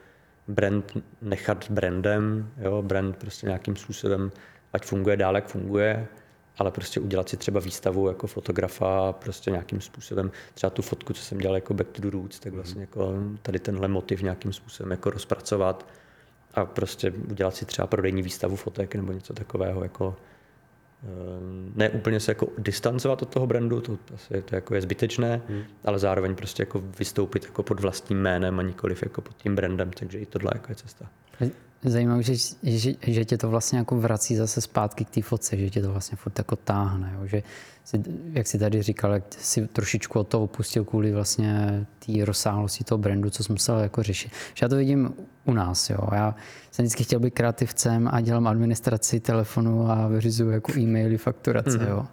brand nechat brandem, jo, brand prostě nějakým způsobem, ať funguje dál, jak funguje, ale prostě udělat si třeba výstavu jako fotografa, prostě nějakým způsobem, třeba tu fotku, co jsem dělal jako Back to the Roots, tak vlastně jako tady tenhle motiv nějakým způsobem jako rozpracovat a prostě udělat si třeba prodejní výstavu fotek nebo něco takového, jako ne úplně se jako distancovat od toho brandu, to asi to jako je zbytečné, hmm. ale zároveň prostě jako vystoupit jako pod vlastním jménem a nikoliv jako pod tím brandem, takže i tohle jako je cesta. Zajímavé, že, že, že tě to vlastně jako vrací zase zpátky k té fotce, že tě to vlastně furt jako táhne, jo? že si, jak si tady říkal, jak si trošičku od toho opustil kvůli vlastně té rozsáhlosti toho brandu, co jsem musel jako řešit. Že já to vidím u nás, jo. Já jsem vždycky chtěl být kreativcem a dělám administraci telefonu a vyřizuju jako e-maily, fakturace, mm-hmm. jo.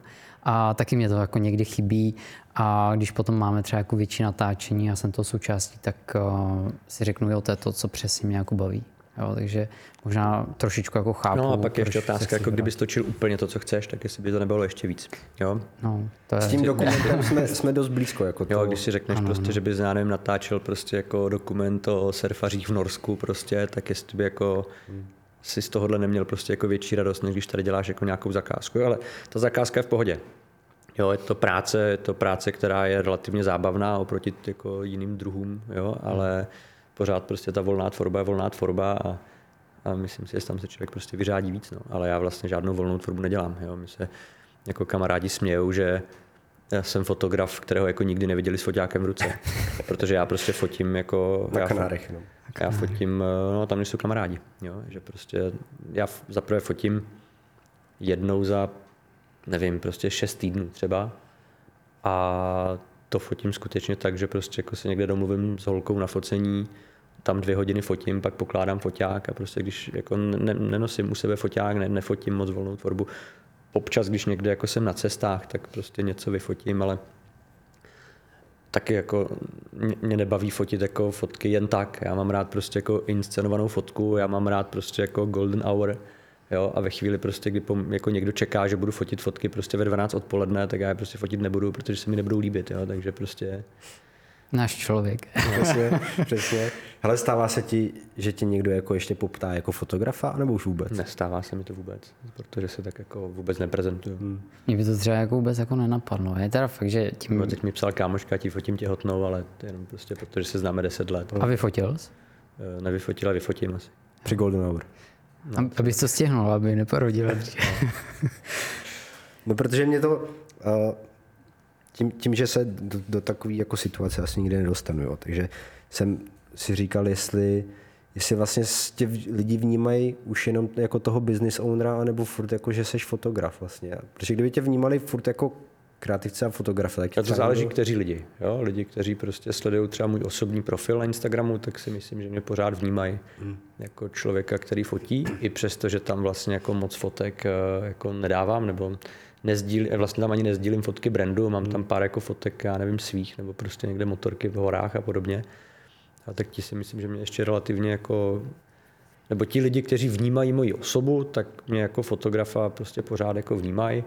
A taky mě to jako někdy chybí a když potom máme třeba jako větší natáčení a jsem to součástí, tak uh, si řeknu, jo, to je to, co přesně mě jako baví. Jo, takže možná trošičku jako chápu. No a pak ještě otázka, jako kdyby točil úplně to, co chceš, tak jestli by to nebylo ještě víc. Jo? No, to je... S tím dokumentem jsme, jsme dost blízko. Jako to... Jo, když si řekneš ano, prostě, ano. že bys já nevím, natáčel prostě jako dokument o surfařích v Norsku prostě, tak jestli by jako hmm. si z tohohle neměl prostě jako větší radost, než když tady děláš jako nějakou zakázku. Jo, ale ta zakázka je v pohodě. Jo, je to práce, je to práce, která je relativně zábavná oproti jako jiným druhům, jo, ale hmm pořád prostě ta volná tvorba je volná tvorba a, a myslím si, že tam se člověk prostě vyřádí víc. No. Ale já vlastně žádnou volnou tvorbu nedělám. Jo. My se jako kamarádi smějou, že já jsem fotograf, kterého jako nikdy neviděli s foťákem v ruce. Protože já prostě fotím jako... Na já, kanárech, no. Já fotím, no tam jsou kamarádi. Jo. Že prostě já zaprvé fotím jednou za, nevím, prostě šest týdnů třeba. A to fotím skutečně tak, že prostě jako se někde domluvím s holkou na focení, tam dvě hodiny fotím, pak pokládám foťák a prostě když jako ne, nenosím u sebe foťák, ne, nefotím moc volnou tvorbu. Občas, když někde jako jsem na cestách, tak prostě něco vyfotím, ale taky jako mě nebaví fotit jako fotky jen tak. Já mám rád prostě jako inscenovanou fotku, já mám rád prostě jako golden hour, Jo, a ve chvíli prostě, kdy po, jako někdo čeká, že budu fotit fotky prostě ve 12 odpoledne, tak já je prostě fotit nebudu, protože se mi nebudou líbit, jo, takže prostě... Náš člověk. Přesně, přesně. Hele, stává se ti, že ti někdo jako ještě poptá jako fotografa, nebo už vůbec? Nestává se mi to vůbec, protože se tak jako vůbec neprezentuju. Hmm. Mě by to třeba jako vůbec jako nenapadlo. Je teda fakt, že tím... No, teď mi psal kámoška, ti fotím těhotnou, ale to jenom prostě protože se známe 10 let. A vyfotil jsi? Eh, nevyfotil, ale vyfotím asi. Při Golden Hour. No, Abys to stihnul, aby neporodila. no protože mě to... Uh, tím, tím, že se do, do takové jako situace asi nikdy nedostanu, jo. takže jsem si říkal, jestli, jestli vlastně tě lidi vnímají už jenom jako toho business ownera, anebo furt jako, že seš fotograf vlastně. Protože kdyby tě vnímali furt jako kreativce a fotografe. Tak a to záleží, někdo... kteří lidi. Jo? Lidi, kteří prostě sledují třeba můj osobní profil na Instagramu, tak si myslím, že mě pořád vnímají hmm. jako člověka, který fotí, i přesto, že tam vlastně jako moc fotek eh, jako nedávám, nebo nezdíl, vlastně tam ani nezdílím fotky brandu, mám tam pár jako fotek, já nevím, svých, nebo prostě někde motorky v horách a podobně. A tak ti si myslím, že mě ještě relativně jako nebo ti lidi, kteří vnímají moji osobu, tak mě jako fotografa prostě pořád jako vnímají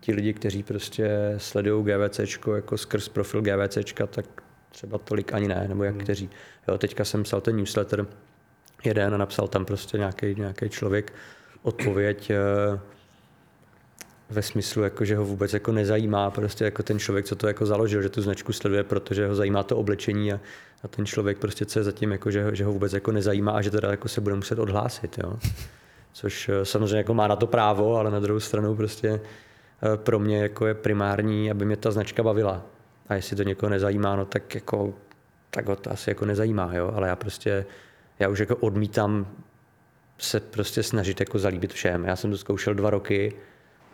ti lidi, kteří prostě sledují GVC jako skrz profil GVC, tak třeba tolik ani ne, nebo jak hmm. kteří. Jo, teďka jsem psal ten newsletter jeden a napsal tam prostě nějaký, nějaký člověk odpověď eh, ve smyslu, jako, že ho vůbec jako nezajímá prostě jako ten člověk, co to jako založil, že tu značku sleduje, protože ho zajímá to oblečení a, a ten člověk prostě co je zatím, jako, že, že ho vůbec jako nezajímá a že teda jako se bude muset odhlásit. Jo. Což eh, samozřejmě jako má na to právo, ale na druhou stranu prostě pro mě jako je primární, aby mě ta značka bavila. A jestli to někoho nezajímá, no tak jako tak ho to asi jako nezajímá, jo? ale já prostě, já už jako odmítám se prostě snažit jako zalíbit všem. Já jsem to zkoušel dva roky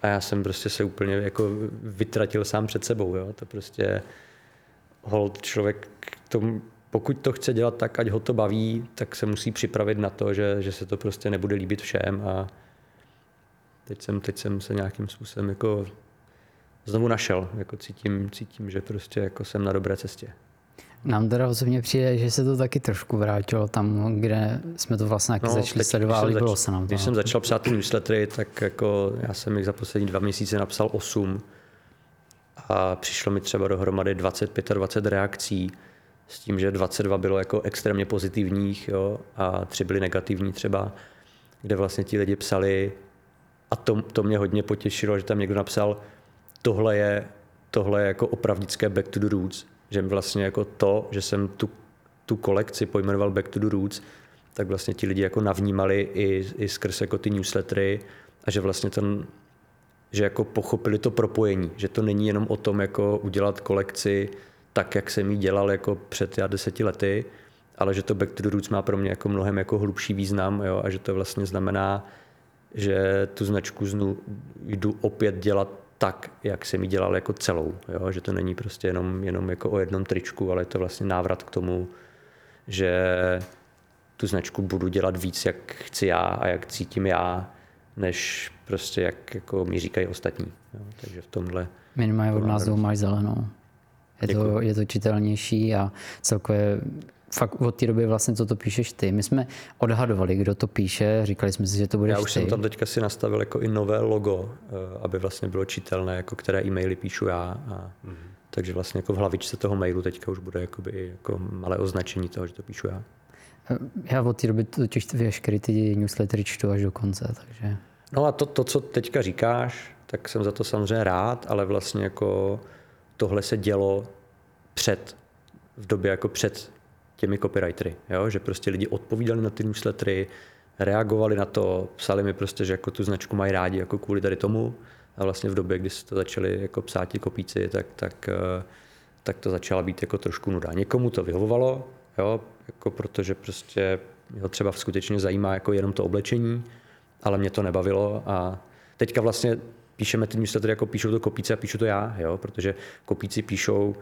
a já jsem prostě se úplně jako vytratil sám před sebou, jo? to prostě hold člověk tomu, pokud to chce dělat tak, ať ho to baví, tak se musí připravit na to, že, že se to prostě nebude líbit všem a, teď jsem, teď jsem se nějakým způsobem jako znovu našel. Jako cítím, cítím, že prostě jako jsem na dobré cestě. Nám teda osobně přijde, že se to taky trošku vrátilo tam, kde jsme to vlastně no, začali sledovat, ale bylo se nám Když jsem začal psát ty newslettery, tak jako já jsem jich za poslední dva měsíce napsal 8 a přišlo mi třeba dohromady 20-25 reakcí s tím, že 22 bylo jako extrémně pozitivních jo, a tři byly negativní třeba, kde vlastně ti lidi psali, a to, to mě hodně potěšilo, že tam někdo napsal, tohle je, tohle je jako opravdické Back to the Roots, že vlastně jako to, že jsem tu, tu kolekci pojmenoval Back to the Roots, tak vlastně ti lidi jako navnímali i, i skrz jako ty newslettery a že vlastně ten, že jako pochopili to propojení, že to není jenom o tom jako udělat kolekci tak, jak jsem ji dělal jako před já deseti lety, ale že to Back to the Roots má pro mě jako mnohem jako hlubší význam jo, a že to vlastně znamená, že tu značku znu, jdu opět dělat tak, jak jsem ji dělal jako celou. Jo? Že to není prostě jenom, jenom jako o jednom tričku, ale je to vlastně návrat k tomu, že tu značku budu dělat víc, jak chci já a jak cítím já, než prostě jak jako mi říkají ostatní. Jo? Takže v tomhle... Minimálně od nás máš zelenou. Je to, je to čitelnější a celkově fakt od té doby vlastně, co to píšeš ty. My jsme odhadovali, kdo to píše, říkali jsme si, že to bude Já už ty. jsem tam teďka si nastavil jako i nové logo, eh, aby vlastně bylo čitelné, jako které e-maily píšu já. A, mm-hmm. Takže vlastně jako v hlavičce toho mailu teďka už bude jakoby jako malé označení toho, že to píšu já. Eh, já od té doby totiž veškeré ty newslettery čtu až do konce, takže... No a to, to, co teďka říkáš, tak jsem za to samozřejmě rád, ale vlastně jako tohle se dělo před, v době jako před těmi copywritery, jo? že prostě lidi odpovídali na ty newslettery, reagovali na to, psali mi prostě, že jako tu značku mají rádi jako kvůli tady tomu a vlastně v době, kdy se to začali jako psát ti kopíci, tak, tak, eh, tak to začala být jako trošku nuda. Někomu to vyhovovalo, jo? Jako protože prostě ho třeba skutečně zajímá jako jenom to oblečení, ale mě to nebavilo a teďka vlastně píšeme ty newslettery, jako píšou to kopíci a píšu to já, jo? protože kopíci píšou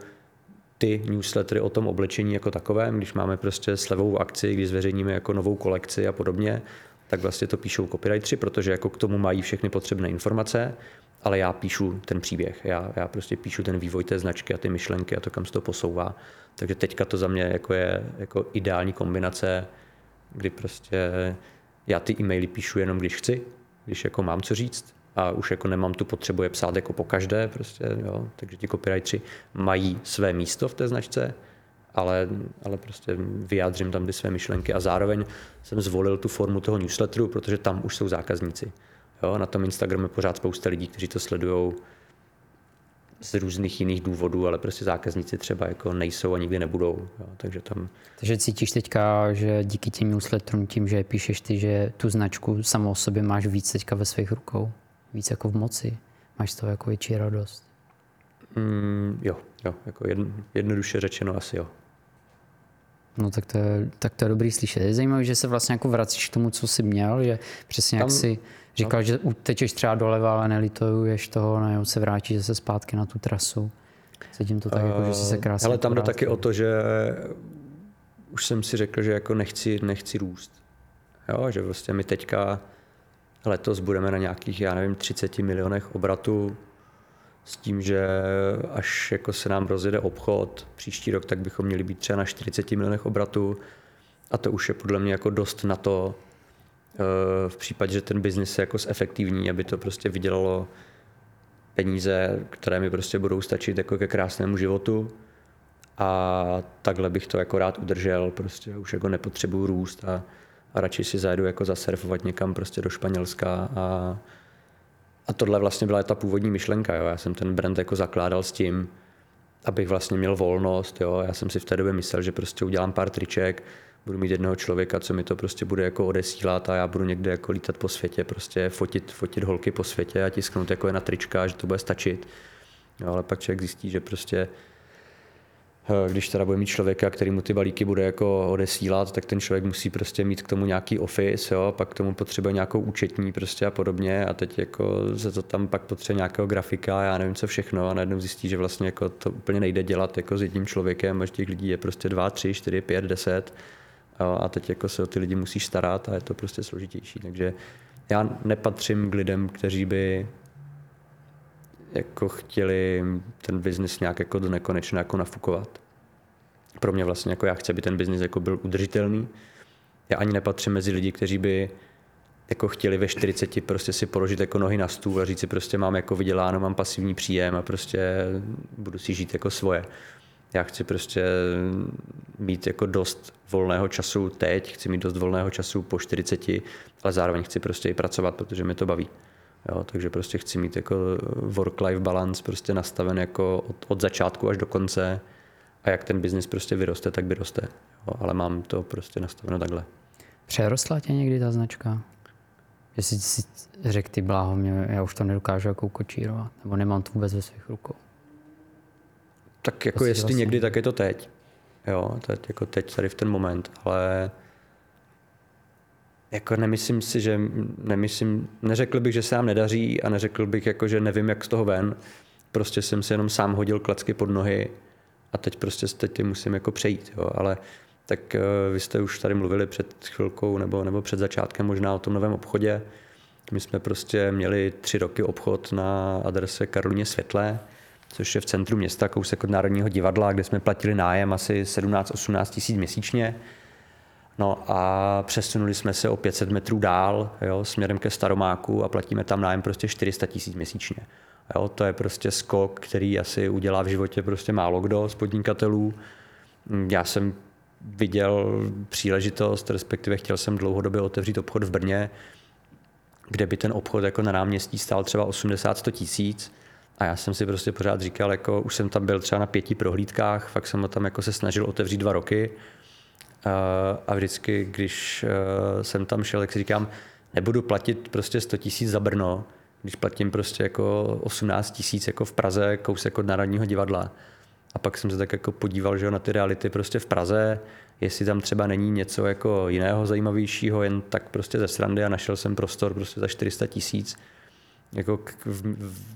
ty newslettery o tom oblečení jako takovém, když máme prostě slevovou akci, když zveřejníme jako novou kolekci a podobně, tak vlastně to píšou copywriteri, protože jako k tomu mají všechny potřebné informace, ale já píšu ten příběh, já, já prostě píšu ten vývoj té značky a ty myšlenky a to, kam se to posouvá. Takže teďka to za mě jako je jako ideální kombinace, kdy prostě já ty e-maily píšu jenom, když chci, když jako mám co říct, a už jako nemám tu potřebu je psát jako po každé, prostě, jo. takže ti copywriteri mají své místo v té značce, ale, ale prostě vyjádřím tam ty své myšlenky a zároveň jsem zvolil tu formu toho newsletteru, protože tam už jsou zákazníci. Jo, na tom Instagramu je pořád spousta lidí, kteří to sledují z různých jiných důvodů, ale prostě zákazníci třeba jako nejsou a nikdy nebudou. Jo, takže tam... Takže cítíš teďka, že díky těm newsletterům, tím, že píšeš ty, že tu značku samou sobě máš víc teďka ve svých rukou? Víc jako v moci. Máš z toho jako větší radost. Mm, jo, jo, jako jedno, jednoduše řečeno asi jo. No tak to, je, tak to je dobrý slyšet. Je zajímavé, že se vlastně jako vracíš k tomu, co jsi měl, že přesně jak Tam- si říkal, no. že utečeš třeba doleva, ale nelituješ toho, no se vrátíš zase zpátky na tu trasu. Cítím to tak, jako, že jsi se krásně Ale tam jde taky o to, že už jsem si řekl, že jako nechci, nechci růst. Jo, že vlastně my teďka letos budeme na nějakých, já nevím, 30 milionech obratů s tím, že až jako se nám rozjede obchod příští rok, tak bychom měli být třeba na 40 milionech obratů. A to už je podle mě jako dost na to, eh, v případě, že ten biznis je jako zefektivní, aby to prostě vydělalo peníze, které mi prostě budou stačit jako ke krásnému životu. A takhle bych to jako rád udržel, prostě už jako nepotřebuju růst a, a radši si zajedu jako zasurfovat někam prostě do Španělska a, a tohle vlastně byla ta původní myšlenka, jo. já jsem ten brand jako zakládal s tím, abych vlastně měl volnost, jo. já jsem si v té době myslel, že prostě udělám pár triček, budu mít jednoho člověka, co mi to prostě bude jako odesílat a já budu někde jako lítat po světě, prostě fotit, fotit holky po světě a tisknout jako je na trička, že to bude stačit. No, ale pak člověk zjistí, že prostě když teda bude mít člověka, který mu ty balíky bude jako odesílat, tak ten člověk musí prostě mít k tomu nějaký office, jo, pak k tomu potřebuje nějakou účetní prostě a podobně. A teď jako se to tam pak potřebuje nějakého grafika, já nevím co všechno. A najednou zjistí, že vlastně jako to úplně nejde dělat jako s jedním člověkem, a že těch lidí je prostě dva, tři, čtyři, pět, deset. Jo, a teď jako se o ty lidi musíš starat a je to prostě složitější, takže já nepatřím k lidem, kteří by jako chtěli ten biznis nějak jako do nekonečna jako nafukovat. Pro mě vlastně jako já chci, aby ten biznis jako byl udržitelný. Já ani nepatřím mezi lidi, kteří by jako chtěli ve 40 prostě si položit jako nohy na stůl a říct si prostě mám jako vyděláno, mám pasivní příjem a prostě budu si žít jako svoje. Já chci prostě mít jako dost volného času teď, chci mít dost volného času po 40, ale zároveň chci prostě i pracovat, protože mě to baví. Jo, takže prostě chci mít jako work-life balance prostě nastaven jako od, od začátku až do konce a jak ten biznis prostě vyroste, tak vyroste. Jo, ale mám to prostě nastaveno takhle. Přerostla tě někdy ta značka? Že jsi si řekl, ty bláho, mě, já už to nedokážu jako kočírovat, nebo nemám to vůbec ve svých rukou. Tak jako Prostě jestli vlastně- někdy, tak je to teď. Jo, teď, jako teď tady v ten moment, ale jako nemyslím si, že nemyslím, neřekl bych, že se nám nedaří a neřekl bych, jako, že nevím, jak z toho ven. Prostě jsem si jenom sám hodil klacky pod nohy a teď prostě teď ty musím jako přejít. Jo. Ale tak eh, vy jste už tady mluvili před chvilkou nebo, nebo před začátkem možná o tom novém obchodě. My jsme prostě měli tři roky obchod na adrese Karolině Světlé, což je v centru města, kousek od Národního divadla, kde jsme platili nájem asi 17-18 tisíc měsíčně. No a přesunuli jsme se o 500 metrů dál, jo, směrem ke Staromáku a platíme tam nájem prostě 400 tisíc měsíčně. Jo, to je prostě skok, který asi udělá v životě prostě málo kdo z podnikatelů. Já jsem viděl příležitost, respektive chtěl jsem dlouhodobě otevřít obchod v Brně, kde by ten obchod jako na náměstí stál třeba 80-100 tisíc. A já jsem si prostě pořád říkal, jako už jsem tam byl třeba na pěti prohlídkách, fakt jsem tam jako se snažil otevřít dva roky. Uh, a vždycky, když uh, jsem tam šel, tak si říkám, nebudu platit prostě 100 tisíc za Brno, když platím prostě jako 18 tisíc jako v Praze, kousek od Národního divadla. A pak jsem se tak jako podíval že jo, na ty reality prostě v Praze, jestli tam třeba není něco jako jiného zajímavějšího, jen tak prostě ze srandy a našel jsem prostor prostě za 400 tisíc, jako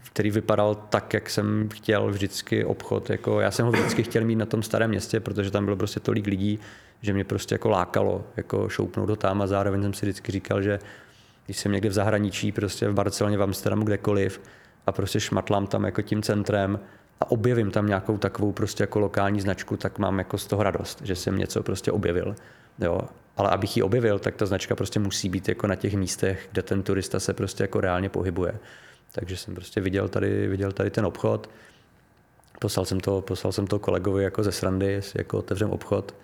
který vypadal tak, jak jsem chtěl vždycky obchod. Jako já jsem ho vždycky chtěl mít na tom starém městě, protože tam bylo prostě tolik lidí, že mě prostě jako lákalo jako šoupnout ho tam a zároveň jsem si vždycky říkal, že když jsem někde v zahraničí, prostě v Barceloně, v Amsterdamu, kdekoliv a prostě šmatlám tam jako tím centrem a objevím tam nějakou takovou prostě jako lokální značku, tak mám jako z toho radost, že jsem něco prostě objevil. Jo. Ale abych ji objevil, tak ta značka prostě musí být jako na těch místech, kde ten turista se prostě jako reálně pohybuje. Takže jsem prostě viděl tady, viděl tady ten obchod, poslal jsem to, poslal jsem to kolegovi jako ze srandy, jako otevřem obchod.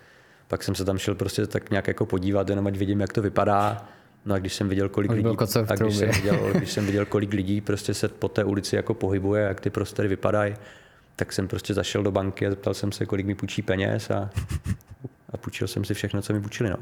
Pak jsem se tam šel prostě tak nějak jako podívat, jenom ať vidím, jak to vypadá. No a když jsem viděl, kolik lidí, a když jsem, viděl, když jsem viděl, kolik lidí prostě se po té ulici jako pohybuje, jak ty prostory vypadají, tak jsem prostě zašel do banky a zeptal jsem se, kolik mi půjčí peněz a, a půjčil jsem si všechno, co mi půjčili. No.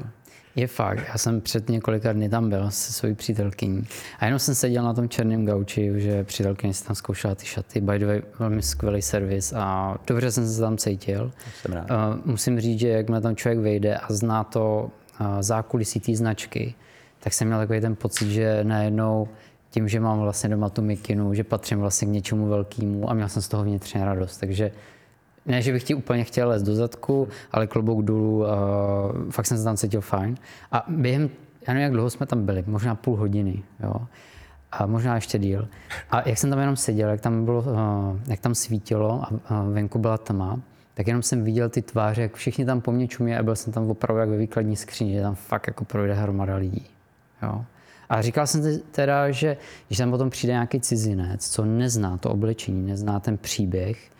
Je fakt, já jsem před několika dny tam byl se svojí přítelkyní a jenom jsem seděl na tom černém gauči, že přítelkyně si tam zkoušela ty šaty, by the way, velmi skvělý servis a dobře jsem se tam cítil. Jsem rád. Uh, musím říct, že jakmile tam člověk vejde a zná to uh, zákulisí té značky, tak jsem měl takový ten pocit, že najednou tím, že mám vlastně doma tu mikinu, že patřím vlastně k něčemu velkému a měl jsem z toho vnitřně radost. Takže ne, že bych ti úplně chtěl lézt do zadku, ale klobouk dolů, uh, fakt jsem se tam cítil fajn. A během, já nevím, jak dlouho jsme tam byli, možná půl hodiny, jo. A možná ještě díl. A jak jsem tam jenom seděl, jak tam, bylo, uh, jak tam svítilo a venku byla tma, tak jenom jsem viděl ty tváře, jak všichni tam po mně čumě a byl jsem tam opravdu jak ve výkladní skříni, že tam fakt jako projde hromada lidí. Jo. A říkal jsem teda, že když tam potom přijde nějaký cizinec, co nezná to oblečení, nezná ten příběh,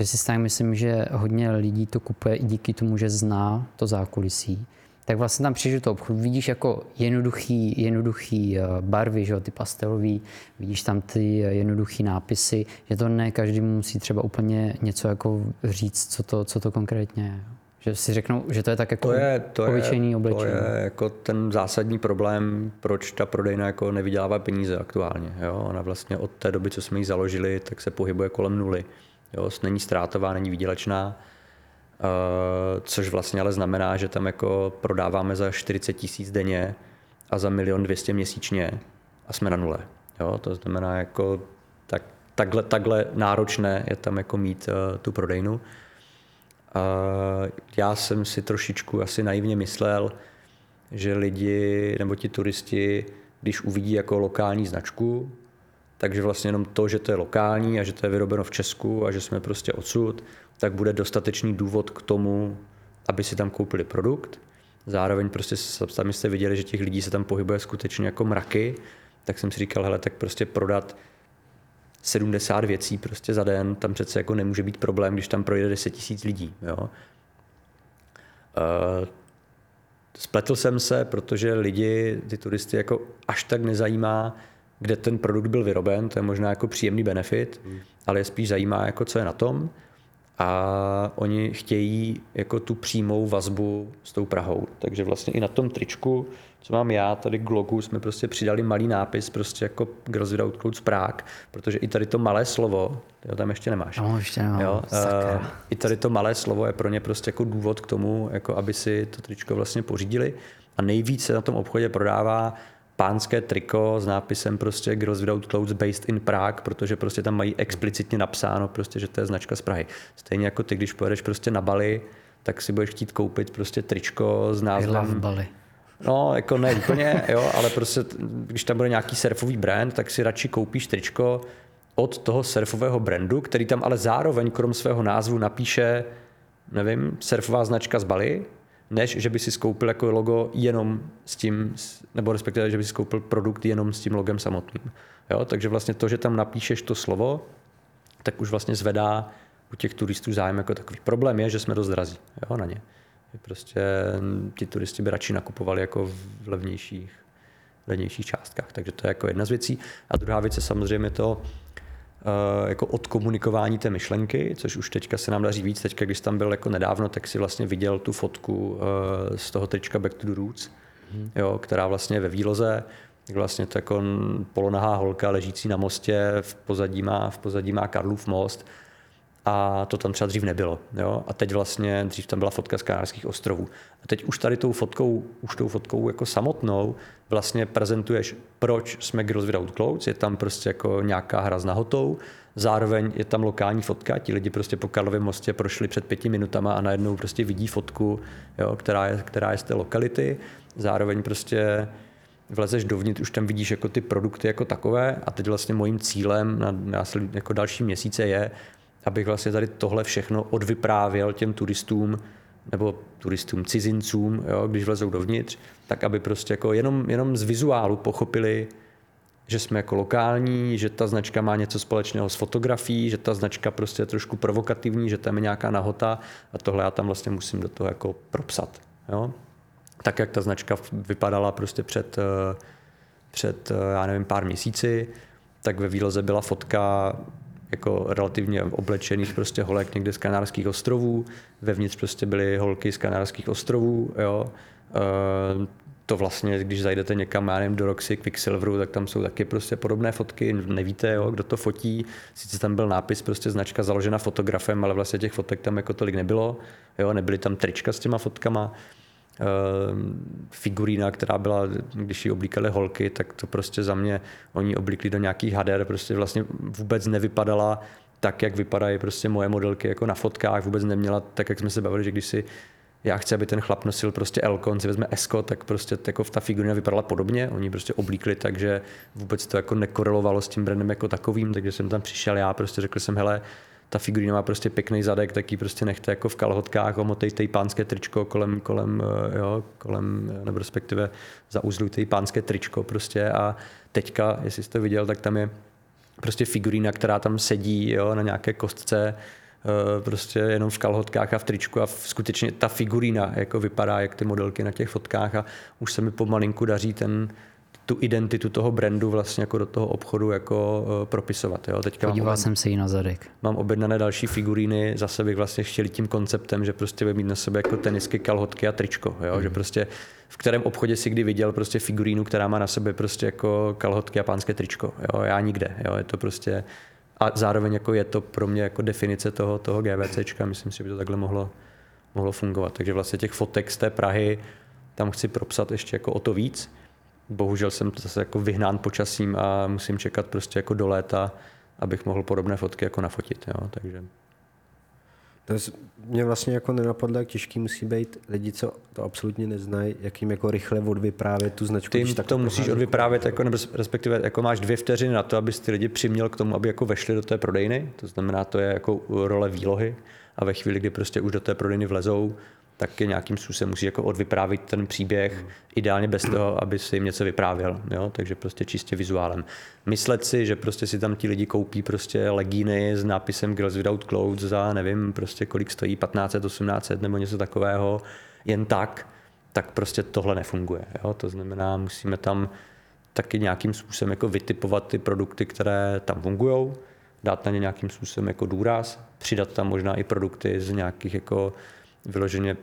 že si stane, myslím, že hodně lidí to kupuje i díky tomu, že zná to zákulisí, tak vlastně tam přijdeš do obchodu, vidíš jako jednoduchý, jednoduchý eh, barvy, že jo, ty pastelový, vidíš tam ty eh, jednoduchý nápisy, že to ne každý musí třeba úplně něco jako říct, co to, co to konkrétně je. Že si řeknou, že to je tak jako to je, to obyčejný je, oblečení. To je jako ten zásadní problém, proč ta prodejna jako nevydělává peníze aktuálně. Jo? Ona vlastně od té doby, co jsme ji založili, tak se pohybuje kolem nuly. Jo? Není ztrátová, není výdělečná. Uh, což vlastně ale znamená, že tam jako prodáváme za 40 tisíc denně a za milion 200 měsíčně a jsme na nule. Jo? To znamená, jako tak, takhle, takhle náročné je tam jako mít uh, tu prodejnu. Uh, já jsem si trošičku asi naivně myslel, že lidi nebo ti turisti, když uvidí jako lokální značku, takže vlastně jenom to, že to je lokální a že to je vyrobeno v Česku a že jsme prostě odsud, tak bude dostatečný důvod k tomu, aby si tam koupili produkt. Zároveň prostě sami jste viděli, že těch lidí se tam pohybuje skutečně jako mraky, tak jsem si říkal, hele, tak prostě prodat 70 věcí prostě za den, tam přece jako nemůže být problém, když tam projde 10 tisíc lidí. Jo. Uh, spletl jsem se, protože lidi, ty turisty jako až tak nezajímá, kde ten produkt byl vyroben, to je možná jako příjemný benefit, hmm. ale je spíš zajímá, jako co je na tom a oni chtějí jako tu přímou vazbu s tou Prahou. Takže vlastně i na tom tričku, co mám já, tady k logu jsme prostě přidali malý nápis, prostě jako Girls Without Clothes Prague, protože i tady to malé slovo, jo, tam ještě nemáš. No, ještě nemám. Jo, uh, I tady to malé slovo je pro ně prostě jako důvod k tomu, jako aby si to tričko vlastně pořídili. A nejvíc se na tom obchodě prodává pánské triko s nápisem prostě Girls Without Clothes based in Prague, protože prostě tam mají explicitně napsáno prostě, že to je značka z Prahy. Stejně jako ty, když pojedeš prostě na Bali, tak si budeš chtít koupit prostě tričko s názvem... I love Bali. No, jako ne úplně, jo, ale prostě, když tam bude nějaký surfový brand, tak si radši koupíš tričko od toho surfového brandu, který tam ale zároveň krom svého názvu napíše, nevím, surfová značka z Bali, než že by si skoupil jako logo jenom s tím, nebo respektive, že by si skoupil produkt jenom s tím logem samotným. Jo? Takže vlastně to, že tam napíšeš to slovo, tak už vlastně zvedá u těch turistů zájem jako takový. Problém je, že jsme dost drazí jo, na ně. Prostě ti turisti by radši nakupovali jako v levnějších, levnějších částkách. Takže to je jako jedna z věcí. A druhá věc je samozřejmě to, jako odkomunikování té myšlenky, což už teďka se nám daří víc. Teďka, když tam byl jako nedávno, tak si vlastně viděl tu fotku uh, z toho trička Back to the Roots, hmm. jo, která vlastně je ve výloze, vlastně to jako polonahá holka ležící na mostě, v pozadí má, v pozadí má Karlův most a to tam třeba dřív nebylo. Jo? A teď vlastně, dřív tam byla fotka z Kanárských ostrovů. A teď už tady tou fotkou, už tou fotkou jako samotnou vlastně prezentuješ, proč jsme Girls Without Clothes, je tam prostě jako nějaká hra s nahotou, zároveň je tam lokální fotka, ti lidi prostě po Karlově mostě prošli před pěti minutama a najednou prostě vidí fotku, jo, která, je, která je z té lokality, zároveň prostě vlezeš dovnitř, už tam vidíš jako ty produkty jako takové a teď vlastně mojím cílem na následní jako další měsíce je, abych vlastně tady tohle všechno odvyprávěl těm turistům, nebo turistům, cizincům, jo, když vlezou dovnitř, tak aby prostě jako jenom, jenom z vizuálu pochopili, že jsme jako lokální, že ta značka má něco společného s fotografií, že ta značka prostě je trošku provokativní, že tam je nějaká nahota a tohle já tam vlastně musím do toho jako propsat. Jo? Tak, jak ta značka vypadala prostě před, před, já nevím, pár měsíci, tak ve výloze byla fotka jako relativně oblečených prostě holek někde z Kanárských ostrovů, vevnitř prostě byly holky z Kanárských ostrovů, jo. Uh, to vlastně, když zajdete někam, já nevím, do Roxy, Quicksilveru, tak tam jsou taky prostě podobné fotky, nevíte, jo, kdo to fotí. Sice tam byl nápis, prostě značka založena fotografem, ale vlastně těch fotek tam jako tolik nebylo, jo, nebyly tam trička s těma fotkama. Uh, figurína, která byla, když ji oblíkali holky, tak to prostě za mě, oni oblíkli do nějakých hader, prostě vlastně vůbec nevypadala tak, jak vypadají prostě moje modelky jako na fotkách, vůbec neměla tak, jak jsme se bavili, že když si já chci, aby ten chlap nosil prostě Elko, on si vezme Esko, tak prostě jako ta figurina vypadala podobně. Oni prostě oblíkli tak, že vůbec to jako nekorelovalo s tím brandem jako takovým, takže jsem tam přišel já, prostě řekl jsem, hele, ta figurina má prostě pěkný zadek, tak ji prostě nechte jako v kalhotkách, omotejte pánské tričko kolem, kolem, eh, jo, kolem, nebo respektive zauzlujte pánské tričko prostě. A teďka, jestli jste viděl, tak tam je prostě figurína, která tam sedí jo, na nějaké kostce, Eh, prostě jenom v kalhotkách a v tričku. A skutečně ta figurína jako vypadá, jak ty modelky na těch fotkách a už se mi pomalinku daří ten, tu identitu toho brandu vlastně jako do toho obchodu jako uh, propisovat. Jo. Teďka Podíval mám, jsem se jí na zadek. Mám objednané další figuríny, zase bych vlastně chtěl tím konceptem, že prostě bude mít na sebe jako tenisky, kalhotky a tričko. Jo. Mm. Že prostě v kterém obchodě si kdy viděl prostě figurínu, která má na sebe prostě jako kalhotky a pánské tričko. Jo. Já nikde. Jo. Je to prostě a zároveň jako je to pro mě jako definice toho, toho GVCčka, myslím si, že by to takhle mohlo, mohlo fungovat. Takže vlastně těch fotek z té Prahy tam chci propsat ještě jako o to víc. Bohužel jsem zase jako vyhnán počasím a musím čekat prostě jako do léta, abych mohl podobné fotky jako nafotit. Jo. Takže to mě vlastně jako nenapadlo, jak těžký musí být lidi, co to absolutně neznají, jak jim jako rychle odvyprávět tu značku. Ty to musíš odvyprávět, jako, nebo respektive jako máš dvě vteřiny na to, abys ty lidi přiměl k tomu, aby jako vešli do té prodejny. To znamená, to je jako role výlohy a ve chvíli, kdy prostě už do té prodejny vlezou, tak je nějakým způsobem musí jako odvyprávit ten příběh, ideálně bez toho, aby si jim něco vyprávěl, jo? takže prostě čistě vizuálem. Myslet si, že prostě si tam ti lidi koupí prostě legíny s nápisem Girls Without Clothes za nevím prostě kolik stojí, 1500, 1800 nebo něco takového, jen tak, tak prostě tohle nefunguje. Jo? To znamená, musíme tam taky nějakým způsobem jako vytipovat ty produkty, které tam fungují, dát na ně nějakým způsobem jako důraz, přidat tam možná i produkty z nějakých jako vyloženě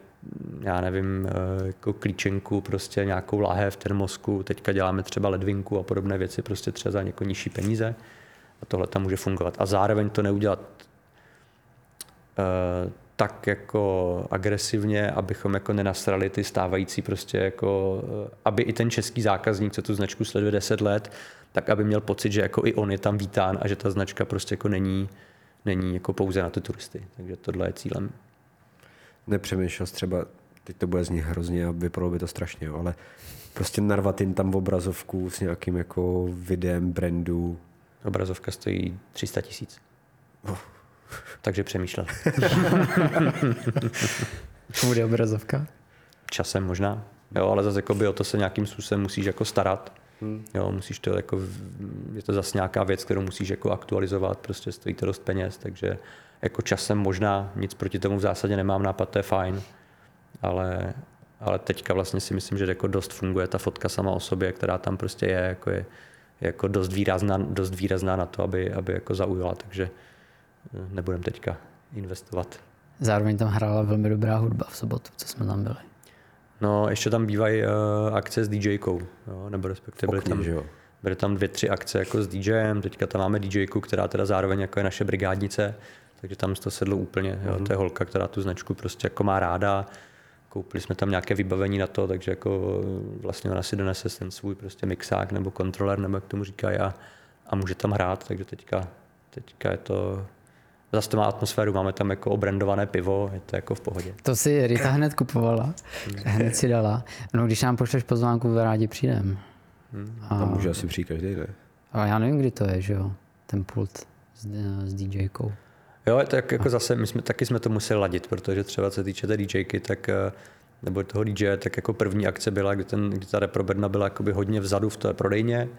já nevím, eh, jako klíčenku, prostě nějakou lahev, termosku, teďka děláme třeba ledvinku a podobné věci, prostě třeba za něko nižší peníze a tohle tam může fungovat. A zároveň to neudělat uh, tak jako agresivně, abychom jako nenasrali ty stávající prostě jako, uh, aby i ten český zákazník, co tu značku sleduje 10 let, tak aby měl pocit, že jako i on je tam vítán a že ta značka prostě jako není, není jako pouze na ty turisty. Takže tohle je cílem nepřemýšlel třeba, teď to bude z nich hrozně a vypadalo by to strašně, ale prostě narvat jim tam obrazovku s nějakým jako videem brandu. Obrazovka stojí 300 tisíc. Oh. Takže přemýšlel. Bude obrazovka? Časem možná. Jo, ale zase jako by o to se nějakým způsobem musíš jako starat. Hmm. Jo, musíš to jako, je to zase nějaká věc, kterou musíš jako aktualizovat, prostě stojí to dost peněz, takže jako časem možná nic proti tomu v zásadě nemám nápad, to je fajn, ale, ale teďka vlastně si myslím, že jako dost funguje ta fotka sama o sobě, která tam prostě je, jako je jako dost výrazná, dost výrazná na to, aby, aby jako zaujala, takže eh, nebudem teďka investovat. Zároveň tam hrála velmi dobrá hudba v sobotu, co jsme tam byli. No, ještě tam bývají uh, akce s DJkou, jo, nebo respektive byly tam, byly tam dvě, tři akce jako s DJem, teďka tam máme DJku, která teda zároveň jako je naše brigádnice, takže tam to sedlo úplně. Jo. Mm-hmm. To je holka, která tu značku prostě jako má ráda. Koupili jsme tam nějaké vybavení na to, takže jako vlastně ona si donese ten svůj prostě mixák nebo kontroler, nebo jak tomu říkají, a, a může tam hrát, takže teďka, teďka je to Zase to má atmosféru, máme tam jako obrandované pivo, je to jako v pohodě. To si Rita hned kupovala, hned si dala. No když nám pošleš pozvánku, rádi přijdem. Hmm. A... Tam může asi přijít každý, ne? A já nevím, kdy to je, že jo, ten pult s, s DJkou. Jo, tak jako zase, my jsme, taky jsme to museli ladit, protože třeba se týče té DJky, tak eh, nebo toho DJ, tak jako první akce byla, kdy, ten, kdy ta reproberna byla jakoby hodně vzadu v té prodejně,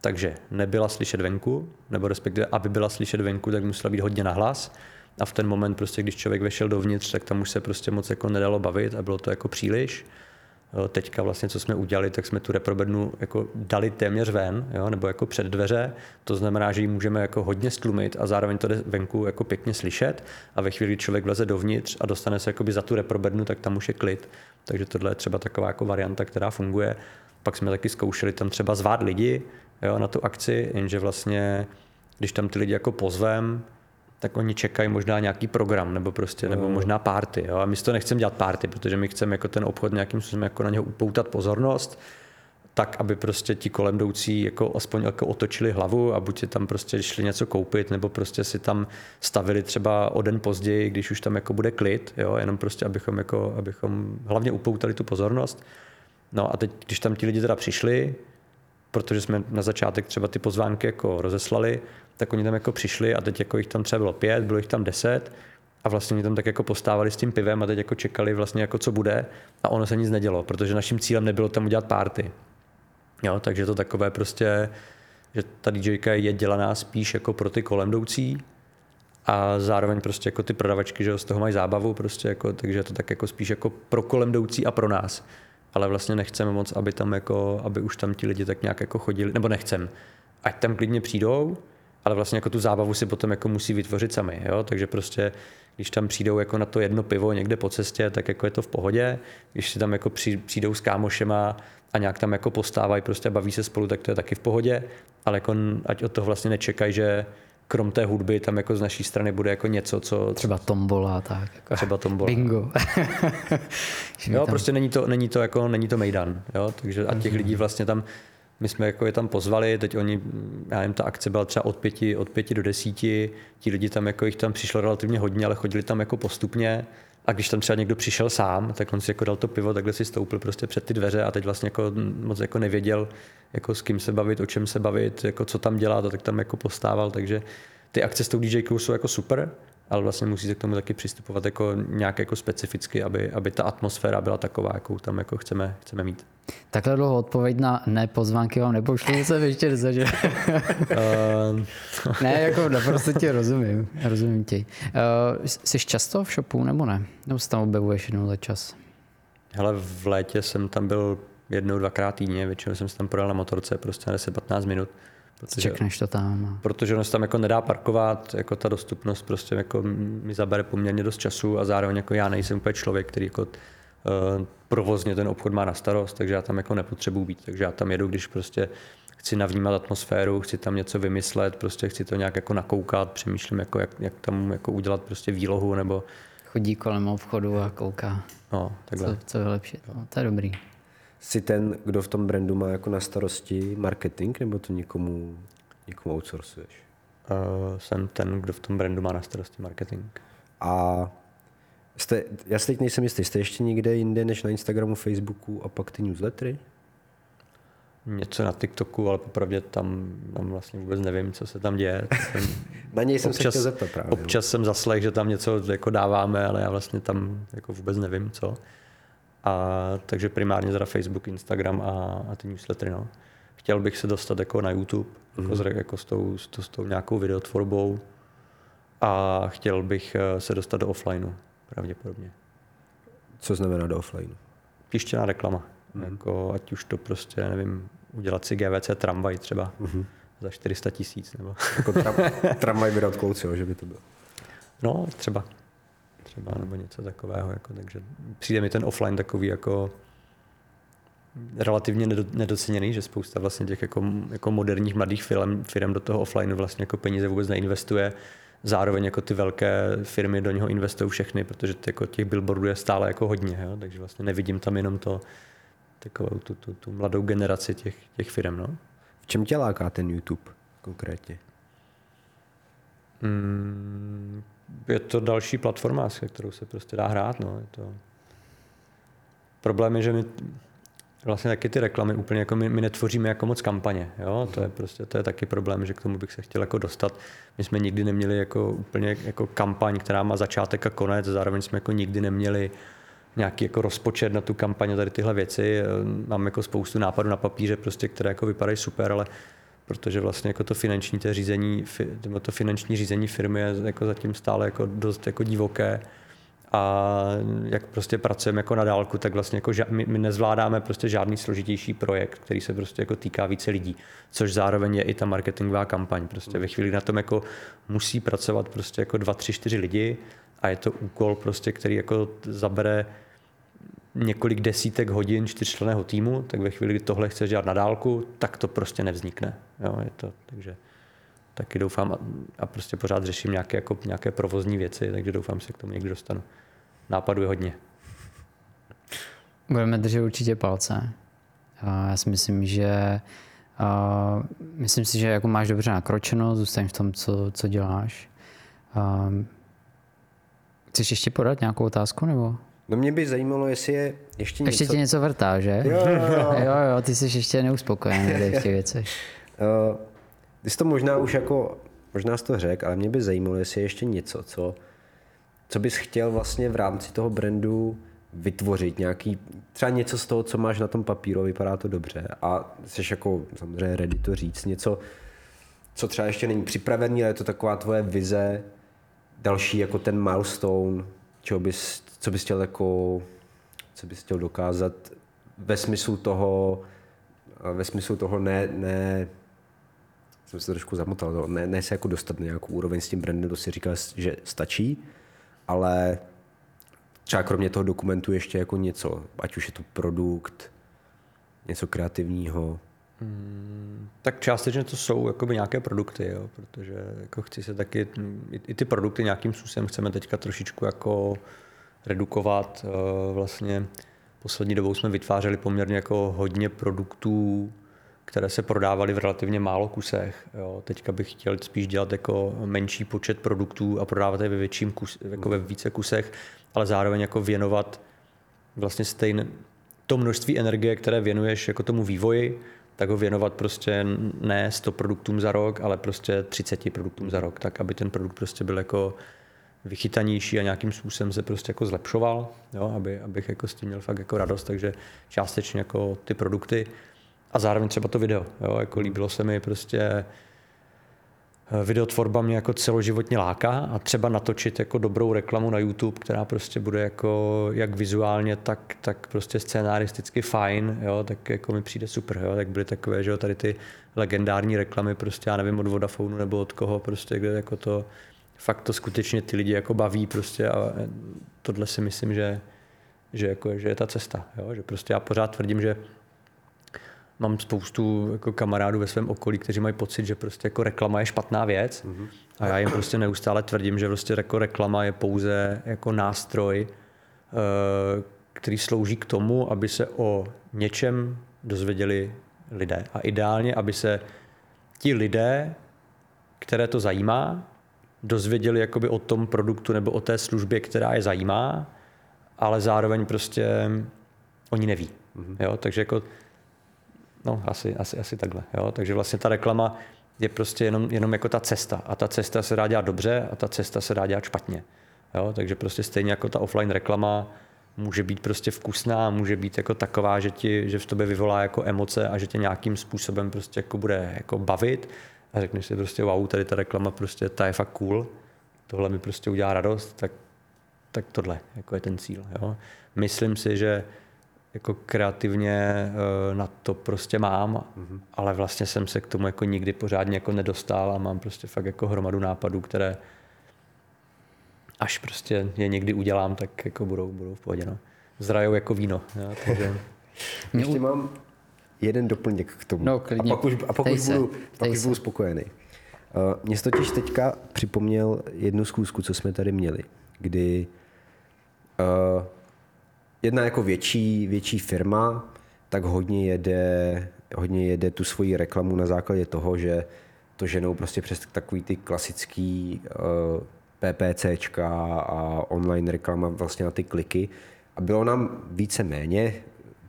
takže nebyla slyšet venku, nebo respektive, aby byla slyšet venku, tak musela být hodně nahlas. A v ten moment, prostě, když člověk vešel dovnitř, tak tam už se prostě moc jako nedalo bavit a bylo to jako příliš. Jo, teďka vlastně, co jsme udělali, tak jsme tu reprobednu jako dali téměř ven, jo, nebo jako před dveře. To znamená, že ji můžeme jako hodně stlumit a zároveň to jde venku jako pěkně slyšet. A ve chvíli, kdy člověk vleze dovnitř a dostane se za tu reprobednu, tak tam už je klid. Takže tohle je třeba taková jako varianta, která funguje. Pak jsme taky zkoušeli tam třeba zvát lidi jo, na tu akci, jenže vlastně, když tam ty lidi jako pozvem, tak oni čekají možná nějaký program nebo prostě, nebo možná party. Jo? A my si to nechceme dělat party, protože my chceme jako ten obchod nějakým způsobem jako na něho upoutat pozornost, tak, aby prostě ti kolem jdoucí jako aspoň jako otočili hlavu a buď si tam prostě šli něco koupit, nebo prostě si tam stavili třeba o den později, když už tam jako bude klid, jo? jenom prostě, abychom, jako, abychom hlavně upoutali tu pozornost. No a teď, když tam ti lidi teda přišli, protože jsme na začátek třeba ty pozvánky jako rozeslali, tak oni tam jako přišli a teď jako jich tam třeba bylo pět, bylo jich tam deset a vlastně oni tam tak jako postávali s tím pivem a teď jako čekali vlastně jako co bude a ono se nic nedělo, protože naším cílem nebylo tam udělat party. Jo, takže to takové prostě, že ta DJka je dělaná spíš jako pro ty kolem jdoucí a zároveň prostě jako ty prodavačky, že z toho mají zábavu, prostě jako, takže je to tak jako spíš jako pro kolem a pro nás. Ale vlastně nechceme moc, aby tam jako, aby už tam ti lidi tak nějak jako chodili, nebo nechcem. Ať tam klidně přijdou, ale vlastně jako tu zábavu si potom jako musí vytvořit sami, jo? takže prostě když tam přijdou jako na to jedno pivo někde po cestě, tak jako je to v pohodě. Když si tam jako přijdou s kámošema a nějak tam jako postávají, prostě baví se spolu, tak to je taky v pohodě, ale jako ať od toho vlastně nečekají, že krom té hudby tam jako z naší strany bude jako něco, co... Třeba tombola, tak. Jako třeba tombola. Bingo. jo, tam... prostě není to, není to jako, není to mejdan, jo, takže a těch mm-hmm. lidí vlastně tam my jsme jako je tam pozvali, teď oni, já nevím, ta akce byla třeba od pěti, od pěti do desíti, ti lidi tam jako jich tam přišlo relativně hodně, ale chodili tam jako postupně. A když tam třeba někdo přišel sám, tak on si jako dal to pivo, takhle si stoupil prostě před ty dveře a teď vlastně jako moc jako nevěděl, jako s kým se bavit, o čem se bavit, jako co tam dělá, to tak tam jako postával, takže ty akce s tou DJ jsou jako super, ale vlastně musí se k tomu taky přistupovat jako nějak jako specificky, aby, aby ta atmosféra byla taková, jakou tam jako chceme, chceme mít. Takhle dlouho odpověď na ne pozvánky vám nepošlu, jsem ještě nezažil. uh, ne, jako naprosto tě rozumím, rozumím ti. Uh, jsi často v shopu nebo ne? Nebo se tam objevuješ jednou za čas? Hele, v létě jsem tam byl jednou, dvakrát týdně, většinou jsem se tam projel na motorce, prostě na 10-15 minut. Protože, Čekneš to tam. Protože ono se tam jako nedá parkovat, jako ta dostupnost prostě jako mi zabere poměrně dost času a zároveň jako já nejsem úplně člověk, který jako uh, provozně ten obchod má na starost, takže já tam jako nepotřebuji být, takže já tam jedu, když prostě chci navnímat atmosféru, chci tam něco vymyslet, prostě chci to nějak jako nakoukat, přemýšlím, jako jak, jak tam jako udělat prostě výlohu nebo... Chodí kolem obchodu a kouká, no, takhle. Co, co je lepší. No, to je dobrý jsi ten, kdo v tom brandu má jako na starosti marketing, nebo to někomu, někomu outsourcuješ? Uh, jsem ten, kdo v tom brandu má na starosti marketing. A jste, já si teď nejsem jistý, jste ještě někde jinde než na Instagramu, Facebooku a pak ty newslettery? Něco na TikToku, ale popravdě tam, tam vlastně vůbec nevím, co se tam děje. Jsem, na něj jsem občas, se chtěl zeptat právě. Občas jsem zaslech, že tam něco jako dáváme, ale já vlastně tam jako vůbec nevím, co. A, takže primárně teda Facebook, Instagram a, a ty newslettery. No. Chtěl bych se dostat jako na YouTube, mm. jako, s, jako s, tou, s, s tou nějakou videotvorbou a chtěl bych eh, se dostat do offlineu, pravděpodobně. Co znamená do offlineu? Tištěná reklama. Mm. Jako, ať už to prostě, nevím, udělat si GVC tramvaj třeba mm. za 400 tisíc. Nebo... Jako tram, tramvaj without clothes, že by to bylo. No, třeba třeba nebo něco takového. Jako, takže přijde mi ten offline takový jako relativně nedoceněný, že spousta vlastně těch jako, jako moderních mladých firm, firm do toho offline vlastně jako peníze vůbec neinvestuje. Zároveň jako ty velké firmy do něho investují všechny, protože jako těch billboardů je stále jako hodně, jo? takže vlastně nevidím tam jenom to, takovou tu, tu, tu mladou generaci těch, těch firm. No. V čem tě láká ten YouTube konkrétně? Mm, je to další platforma, se kterou se prostě dá hrát. No. Je to... Problém je, že my vlastně taky ty reklamy úplně jako my, my netvoříme jako moc kampaně. Jo? To je prostě to je taky problém, že k tomu bych se chtěl jako dostat. My jsme nikdy neměli jako úplně jako kampaň, která má začátek a konec, zároveň jsme jako nikdy neměli nějaký jako rozpočet na tu kampaň tady tyhle věci. Mám jako spoustu nápadů na papíře, prostě, které jako vypadají super, ale protože vlastně jako to finanční to řízení, to finanční řízení firmy je jako zatím stále jako dost jako divoké a jak prostě pracujeme jako na dálku, tak vlastně jako ža- my, my nezvládáme prostě žádný složitější projekt, který se prostě jako týká více lidí, což zároveň je i ta marketingová kampaň. Prostě ve chvíli na tom jako musí pracovat prostě jako dva, tři, čtyři lidi a je to úkol prostě, který jako zabere několik desítek hodin čtyřčleného týmu, tak ve chvíli, kdy tohle chceš dělat na dálku, tak to prostě nevznikne. Jo, je to, takže taky doufám a, a prostě pořád řeším nějaké, jako, nějaké provozní věci, takže doufám, že se k tomu někdy dostanu. Nápadů je hodně. Budeme držet určitě palce. Já si myslím, že a myslím si, že jako máš dobře nakročeno, zůstaň v tom, co, co děláš. A chceš ještě podat nějakou otázku? Nebo? No mě by zajímalo, jestli je ještě něco... Ještě tě něco vrtá, že? Jo, jo, jo. jo, jo ty jsi ještě neuspokojený v těch věcech. Uh, ty jsi to možná už jako, možná jsi to řekl, ale mě by zajímalo, jestli je ještě něco, co, co bys chtěl vlastně v rámci toho brandu vytvořit nějaký, třeba něco z toho, co máš na tom papíru, vypadá to dobře a jsi jako samozřejmě ready to říct, něco, co třeba ještě není připravený, ale je to taková tvoje vize, další jako ten milestone, čeho bys, co bys chtěl jako, co bys chtěl dokázat ve smyslu toho, ve smyslu toho ne, ne jsem se trošku zamotal, no, ne, ne se jako dostat na nějakou úroveň s tím brandem, to si říkal, že stačí, ale třeba kromě toho dokumentu ještě jako něco, ať už je to produkt, něco kreativního. Hmm, tak částečně to jsou jakoby nějaké produkty, jo, protože jako chci se taky, i, i ty produkty nějakým způsobem chceme teďka trošičku jako redukovat. Vlastně poslední dobou jsme vytvářeli poměrně jako hodně produktů, které se prodávaly v relativně málo kusech. Jo. Teďka bych chtěl spíš dělat jako menší počet produktů a prodávat je ve větším kus, jako ve více kusech, ale zároveň jako věnovat vlastně stejné to množství energie, které věnuješ jako tomu vývoji, tak ho věnovat prostě ne 100 produktům za rok, ale prostě 30 produktům za rok, tak aby ten produkt prostě byl jako vychytanější a nějakým způsobem se prostě jako zlepšoval, jo, aby, abych jako s tím měl fakt jako radost, takže částečně jako ty produkty a zároveň třeba to video. Jo? Jako líbilo se mi prostě eh, videotvorba mě jako celoživotně láká a třeba natočit jako dobrou reklamu na YouTube, která prostě bude jako jak vizuálně, tak, tak prostě scénaristicky fajn, jo, tak jako mi přijde super, jo, tak byly takové, že jo, tady ty legendární reklamy, prostě já nevím, od Vodafonu nebo od koho, prostě kde jako to, fakt to skutečně ty lidi jako baví prostě a tohle si myslím, že, že, jako, že je ta cesta, jo, že prostě já pořád tvrdím, že mám spoustu jako kamarádů ve svém okolí, kteří mají pocit, že prostě jako reklama je špatná věc mm-hmm. a já jim prostě neustále tvrdím, že prostě jako reklama je pouze jako nástroj, eh, který slouží k tomu, aby se o něčem dozvěděli lidé. A ideálně, aby se ti lidé, které to zajímá, dozvěděli jakoby o tom produktu nebo o té službě, která je zajímá, ale zároveň prostě oni neví. Mm-hmm. Jo? Takže jako No, asi, asi, asi takhle. Jo? Takže vlastně ta reklama je prostě jenom, jenom jako ta cesta. A ta cesta se dá dělat dobře a ta cesta se dá dělat špatně. Jo? Takže prostě stejně jako ta offline reklama může být prostě vkusná, může být jako taková, že, ti, že v tobě vyvolá jako emoce a že tě nějakým způsobem prostě jako bude jako bavit a řekneš si prostě wow, tady ta reklama prostě, ta je fakt cool, tohle mi prostě udělá radost, tak, tak tohle jako je ten cíl. Jo? Myslím si, že jako kreativně eh, na to prostě mám, mm-hmm. ale vlastně jsem se k tomu jako nikdy pořádně jako nedostal a mám prostě fakt jako hromadu nápadů, které až prostě je někdy udělám, tak jako budou, budou v pohodě. No. Zrajou jako víno. Jo, takže... Ještě mám jeden doplněk k tomu. No, klidně. a pak už, a pak už, budu, pak už budu spokojený. Uh, mě totiž teďka připomněl jednu zkoušku, co jsme tady měli, kdy uh, jedna jako větší, větší firma, tak hodně jede, hodně jede tu svoji reklamu na základě toho, že to ženou prostě přes takový ty klasický uh, eh, PPCčka a online reklama vlastně na ty kliky. A bylo nám více méně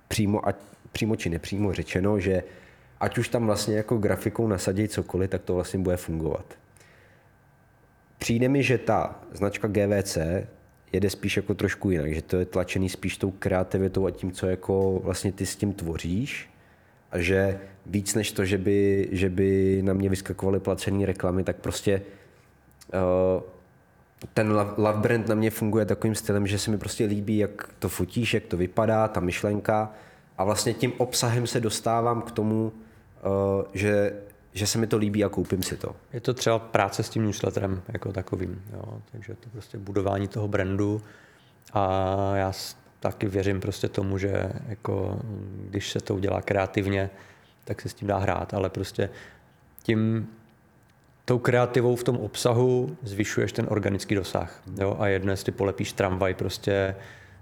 přímo, ať, přímo či nepřímo řečeno, že ať už tam vlastně jako grafikou nasadí cokoliv, tak to vlastně bude fungovat. Přijde mi, že ta značka GVC jede spíš jako trošku jinak, že to je tlačený spíš tou kreativitou a tím, co jako vlastně ty s tím tvoříš a že víc než to, že by, že by na mě vyskakovaly placené reklamy, tak prostě uh, ten love brand na mě funguje takovým stylem, že se mi prostě líbí, jak to fotíš, jak to vypadá, ta myšlenka a vlastně tím obsahem se dostávám k tomu, uh, že, že se mi to líbí a koupím si to. Je to třeba práce s tím newsletterem jako takovým, jo? takže to prostě budování toho brandu a já taky věřím prostě tomu, že jako, když se to udělá kreativně, tak se s tím dá hrát, ale prostě tím tou kreativou v tom obsahu zvyšuješ ten organický dosah. Jo? A jedno, jestli polepíš tramvaj prostě,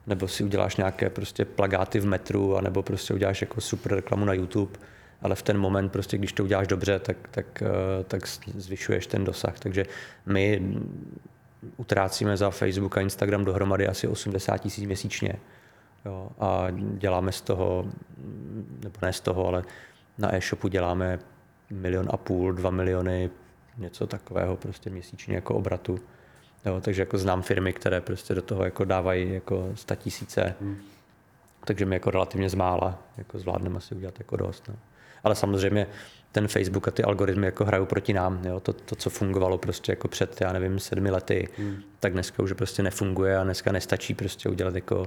nebo si uděláš nějaké prostě plagáty v metru, anebo prostě uděláš jako super reklamu na YouTube, ale v ten moment prostě, když to uděláš dobře, tak, tak, eh, tak zvyšuješ ten dosah. Takže my utrácíme za Facebook a Instagram dohromady asi 80 tisíc měsíčně. Jo, a děláme z toho, nebo ne z toho, ale na e-shopu děláme milion a půl, dva miliony, něco takového prostě měsíčně jako obratu. Jo, takže jako znám firmy, které prostě do toho jako dávají jako tisíce, hmm. takže my jako relativně zmála jako zvládneme asi udělat jako dost. No. Ale samozřejmě ten Facebook a ty algoritmy jako hrajou proti nám. Jo? To, to, co fungovalo prostě jako před, já nevím, sedmi lety, hmm. tak dneska už prostě nefunguje a dneska nestačí prostě udělat jako,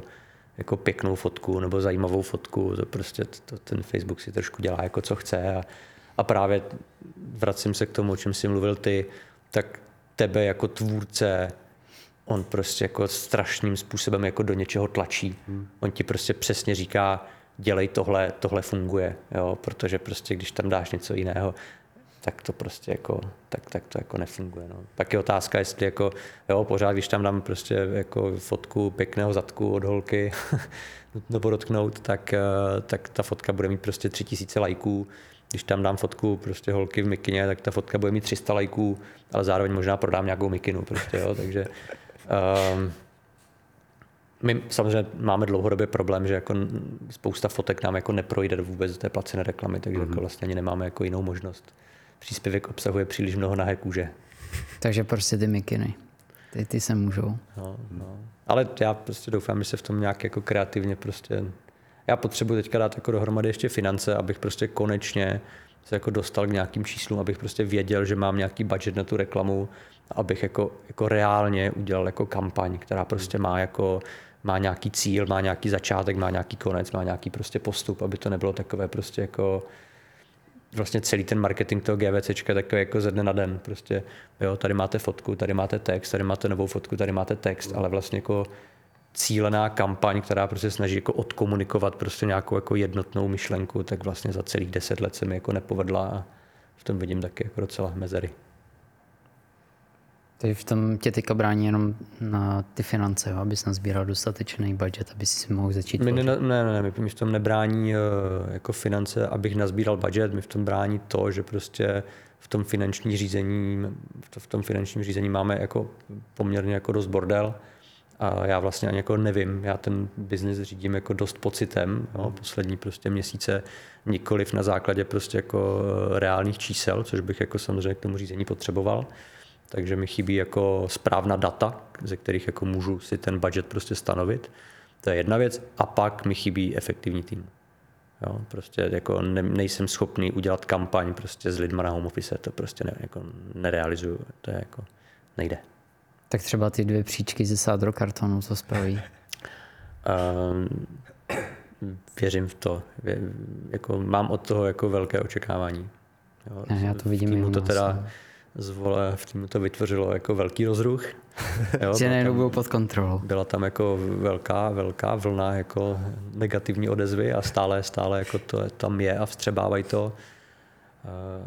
jako pěknou fotku nebo zajímavou fotku. To prostě to, ten Facebook si trošku dělá jako co chce a, a právě vracím se k tomu, o čem jsi mluvil ty, tak tebe jako tvůrce on prostě jako strašným způsobem jako do něčeho tlačí. Hmm. On ti prostě přesně říká, dělej tohle, tohle funguje, jo, protože prostě když tam dáš něco jiného, tak to prostě jako, tak, tak to jako nefunguje. No. Pak je otázka, jestli jako, jo, pořád, když tam dám prostě jako fotku pěkného zadku od holky, nebo dotknout, tak, eh, tak ta fotka bude mít prostě tři tisíce lajků. Když tam dám fotku prostě holky v mikině, tak ta fotka bude mít 300 lajků, ale zároveň možná prodám nějakou mikinu prostě, jo, takže um, my samozřejmě máme dlouhodobě problém, že jako spousta fotek nám jako neprojde vůbec do té placené reklamy, takže mm-hmm. jako mhm. vlastně ani nemáme jako jinou možnost. Příspěvek obsahuje příliš mnoho nahé kůže. Takže prostě ty mikiny. Ty, ty se můžou. No, no. Ale já prostě doufám, že se v tom nějak jako kreativně prostě... Já potřebuji teďka dát jako dohromady ještě finance, abych prostě konečně se jako dostal k nějakým číslům, abych prostě věděl, že mám nějaký budget na tu reklamu, abych jako, jako reálně udělal jako kampaň, která prostě má jako má nějaký cíl, má nějaký začátek, má nějaký konec, má nějaký prostě postup, aby to nebylo takové prostě jako vlastně celý ten marketing toho GVCčka takový jako ze dne na den. Prostě, jo, tady máte fotku, tady máte text, tady máte novou fotku, tady máte text, ale vlastně jako cílená kampaň, která prostě snaží jako odkomunikovat prostě nějakou jako jednotnou myšlenku, tak vlastně za celých deset let se mi jako nepovedla a v tom vidím taky jako docela mezery. Takže v tom tě teďka brání jenom na ty finance, jo? abys nazbíral dostatečný budget, aby si mohl začít my ne, ne, ne, ne, mi v tom nebrání eh, jako finance, abych nazbíral budget, mi v tom brání to, že prostě v tom finanční řízení, v tom finančním řízení máme jako poměrně jako dost bordel a já vlastně ani jako nevím, já ten biznis řídím jako dost pocitem, jo, poslední prostě měsíce nikoliv na základě prostě jako reálných čísel, což bych jako samozřejmě k tomu řízení potřeboval, takže mi chybí jako správná data, ze kterých jako můžu si ten budget prostě stanovit. To je jedna věc. A pak mi chybí efektivní tým. Jo, prostě jako ne, nejsem schopný udělat kampaň prostě s lidma na home office, to prostě ne, jako nerealizuju, to je jako nejde. Tak třeba ty dvě příčky ze sádro kartonu, co spraví? Um, věřím v to. Vě, jako mám od toho jako velké očekávání. Jo, ne, já to vidím. To teda, zvole, v týmu to vytvořilo jako velký rozruch. Jo, že najednou byl pod kontrolou. Byla tam jako velká, velká vlna jako negativní odezvy a stále, stále jako to tam je a vstřebávají to.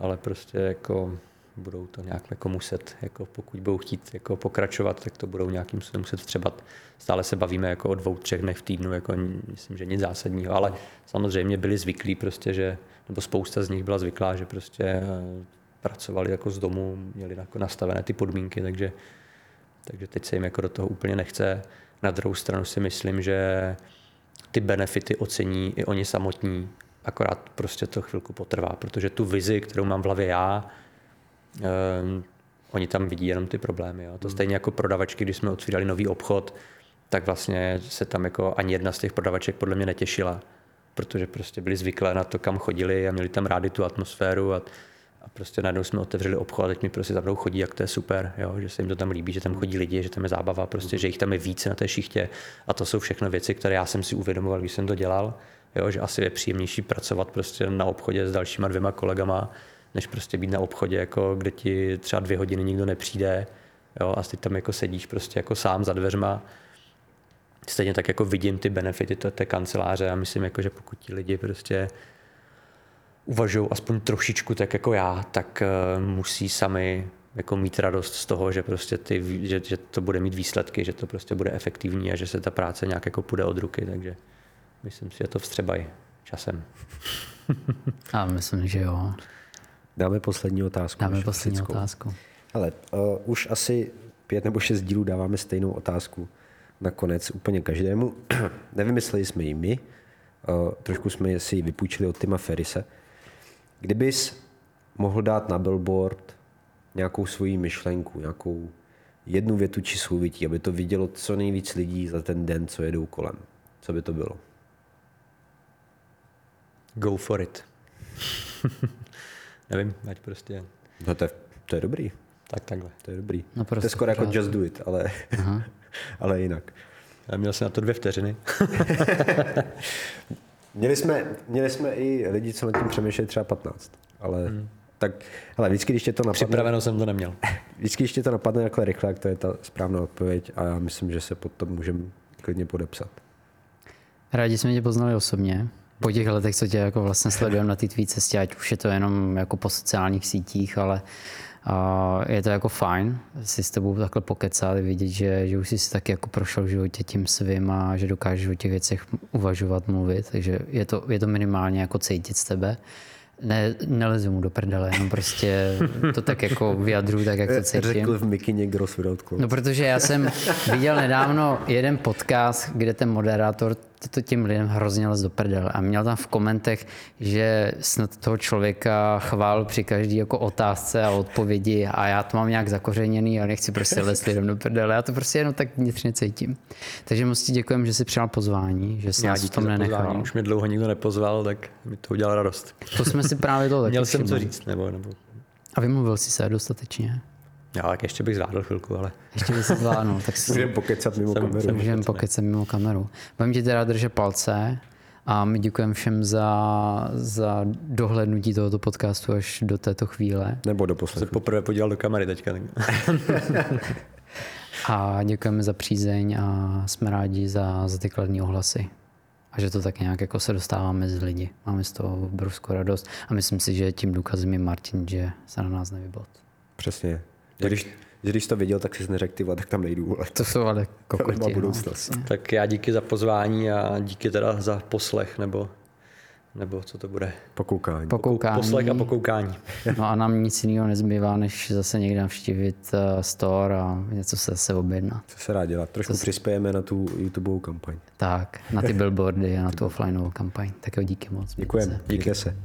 Ale prostě jako budou to nějak jako muset, jako pokud budou chtít jako pokračovat, tak to budou nějakým způsobem muset vstřebat. Stále se bavíme jako o dvou, třech dnech v týdnu, jako myslím, že nic zásadního, ale samozřejmě byli zvyklí prostě, že, nebo spousta z nich byla zvyklá, že prostě pracovali jako z domu, měli jako nastavené ty podmínky, takže, takže teď se jim jako do toho úplně nechce. Na druhou stranu si myslím, že ty benefity ocení i oni samotní, akorát prostě to chvilku potrvá, protože tu vizi, kterou mám v hlavě já, um, oni tam vidí jenom ty problémy. Jo. To hmm. stejně jako prodavačky, když jsme otvírali nový obchod, tak vlastně se tam jako ani jedna z těch prodavaček podle mě netěšila, protože prostě byli zvyklé na to, kam chodili a měli tam rádi tu atmosféru a A prostě najednou jsme otevřeli obchod a teď mi prostě za mnou chodí, jak to je super, jo? že se jim to tam líbí, že tam chodí lidi, že tam je zábava, prostě, že jich tam je více na té šichtě. A to jsou všechno věci, které já jsem si uvědomoval, když jsem to dělal, jo? že asi je příjemnější pracovat prostě na obchodě s dalšíma dvěma kolegama, než prostě být na obchodě, jako, kde ti třeba dvě hodiny nikdo nepřijde jo? a ty tam jako sedíš prostě jako sám za dveřma. Stejně tak jako vidím ty benefity té, té kanceláře a myslím, jako, že pokud ti lidi prostě uvažují aspoň trošičku tak jako já, tak uh, musí sami jako mít radost z toho, že prostě ty, že, že, to bude mít výsledky, že to prostě bude efektivní a že se ta práce nějak jako půjde od ruky, takže myslím si, že to vstřebají časem. A myslím, že jo. Dáme poslední otázku. Dáme poslední klasickou. otázku. Ale uh, už asi pět nebo šest dílů dáváme stejnou otázku nakonec úplně každému. Nevymysleli jsme ji my, uh, trošku jsme si ji vypůjčili od Tima Ferise. Kdybys mohl dát na billboard nějakou svoji myšlenku, nějakou jednu větu či souvití, aby to vidělo co nejvíc lidí za ten den, co jedou kolem. Co by to bylo? Go for it. Nevím, ať prostě... No to je, to je dobrý. Tak takhle. To je dobrý. No to je skoro jako just do it, ale, ale jinak. Já měl jsem na to dvě vteřiny. měli, jsme, měli jsme i lidi, co nad tím přemýšleli třeba 15, ale hmm. tak, ale vždycky, když tě to napadne... Připraveno jsem to neměl. Vždycky, když tě to napadne takhle rychle, tak to je ta správná odpověď a já myslím, že se pod to můžeme klidně podepsat. Rádi jsme tě poznali osobně. Po těch letech, co tě jako vlastně sledujeme na té tvý cestě, ať už je to jenom jako po sociálních sítích, ale a je to jako fajn si s tebou takhle pokecat, vidět, že, že už jsi si taky jako prošel v životě tím svým a že dokážeš o těch věcech uvažovat, mluvit, takže je to, je to minimálně jako cítit z tebe. Ne, nelezu mu do prdele, jenom prostě to tak jako vyjadřuju, tak jak to cítím. Řekl v mikině Gross Without No protože já jsem viděl nedávno jeden podcast, kde ten moderátor to těm lidem hrozně les do prdele. A měl tam v komentech, že snad toho člověka chvál při každý jako otázce a odpovědi a já to mám nějak zakořeněný a nechci prostě les lidem do prdele. Já to prostě jenom tak vnitřně cítím. Takže moc ti děkujem, že jsi přijal pozvání, že jsi nás v tom nenechal. Už mě dlouho nikdo nepozval, tak mi to udělal radost. To jsme si právě to taky Měl jsem co říct, nebo, nebo... A vymluvil jsi se dostatečně? Já tak ještě bych zvládl chvilku, ale... Ještě bych se zvládl. Tak si... Můžeme pokecat mimo jsem, kameru. Můžeme pokecat mimo kameru. Budeme ti teda držet palce a my děkujeme všem za, za dohlednutí tohoto podcastu až do této chvíle. Nebo do poslední. Se poprvé podíval do kamery teďka. a děkujeme za přízeň a jsme rádi za, za ty kladní ohlasy. A že to tak nějak jako se dostává mezi lidi. Máme z toho obrovskou radost a myslím si, že tím důkazem je Martin, že se na nás nevybot. Přesně. Když, když to viděl, tak si neřekl, ty tak tam nejdu. Ale to jsou ale kokoti. To budoucnost. No, tak já díky za pozvání a díky teda za poslech, nebo nebo co to bude? Pokoukání. Pokoukání. Poslech a pokoukání. No a nám nic jiného nezbývá, než zase někde navštívit uh, store a něco se zase objednat. Co se rád dělat? Trošku to přispějeme na tu YouTubeovou kampaň. Tak, na ty billboardy a na tu offlineovou kampaň. Tak jo, díky moc. Děkujeme. Díky se.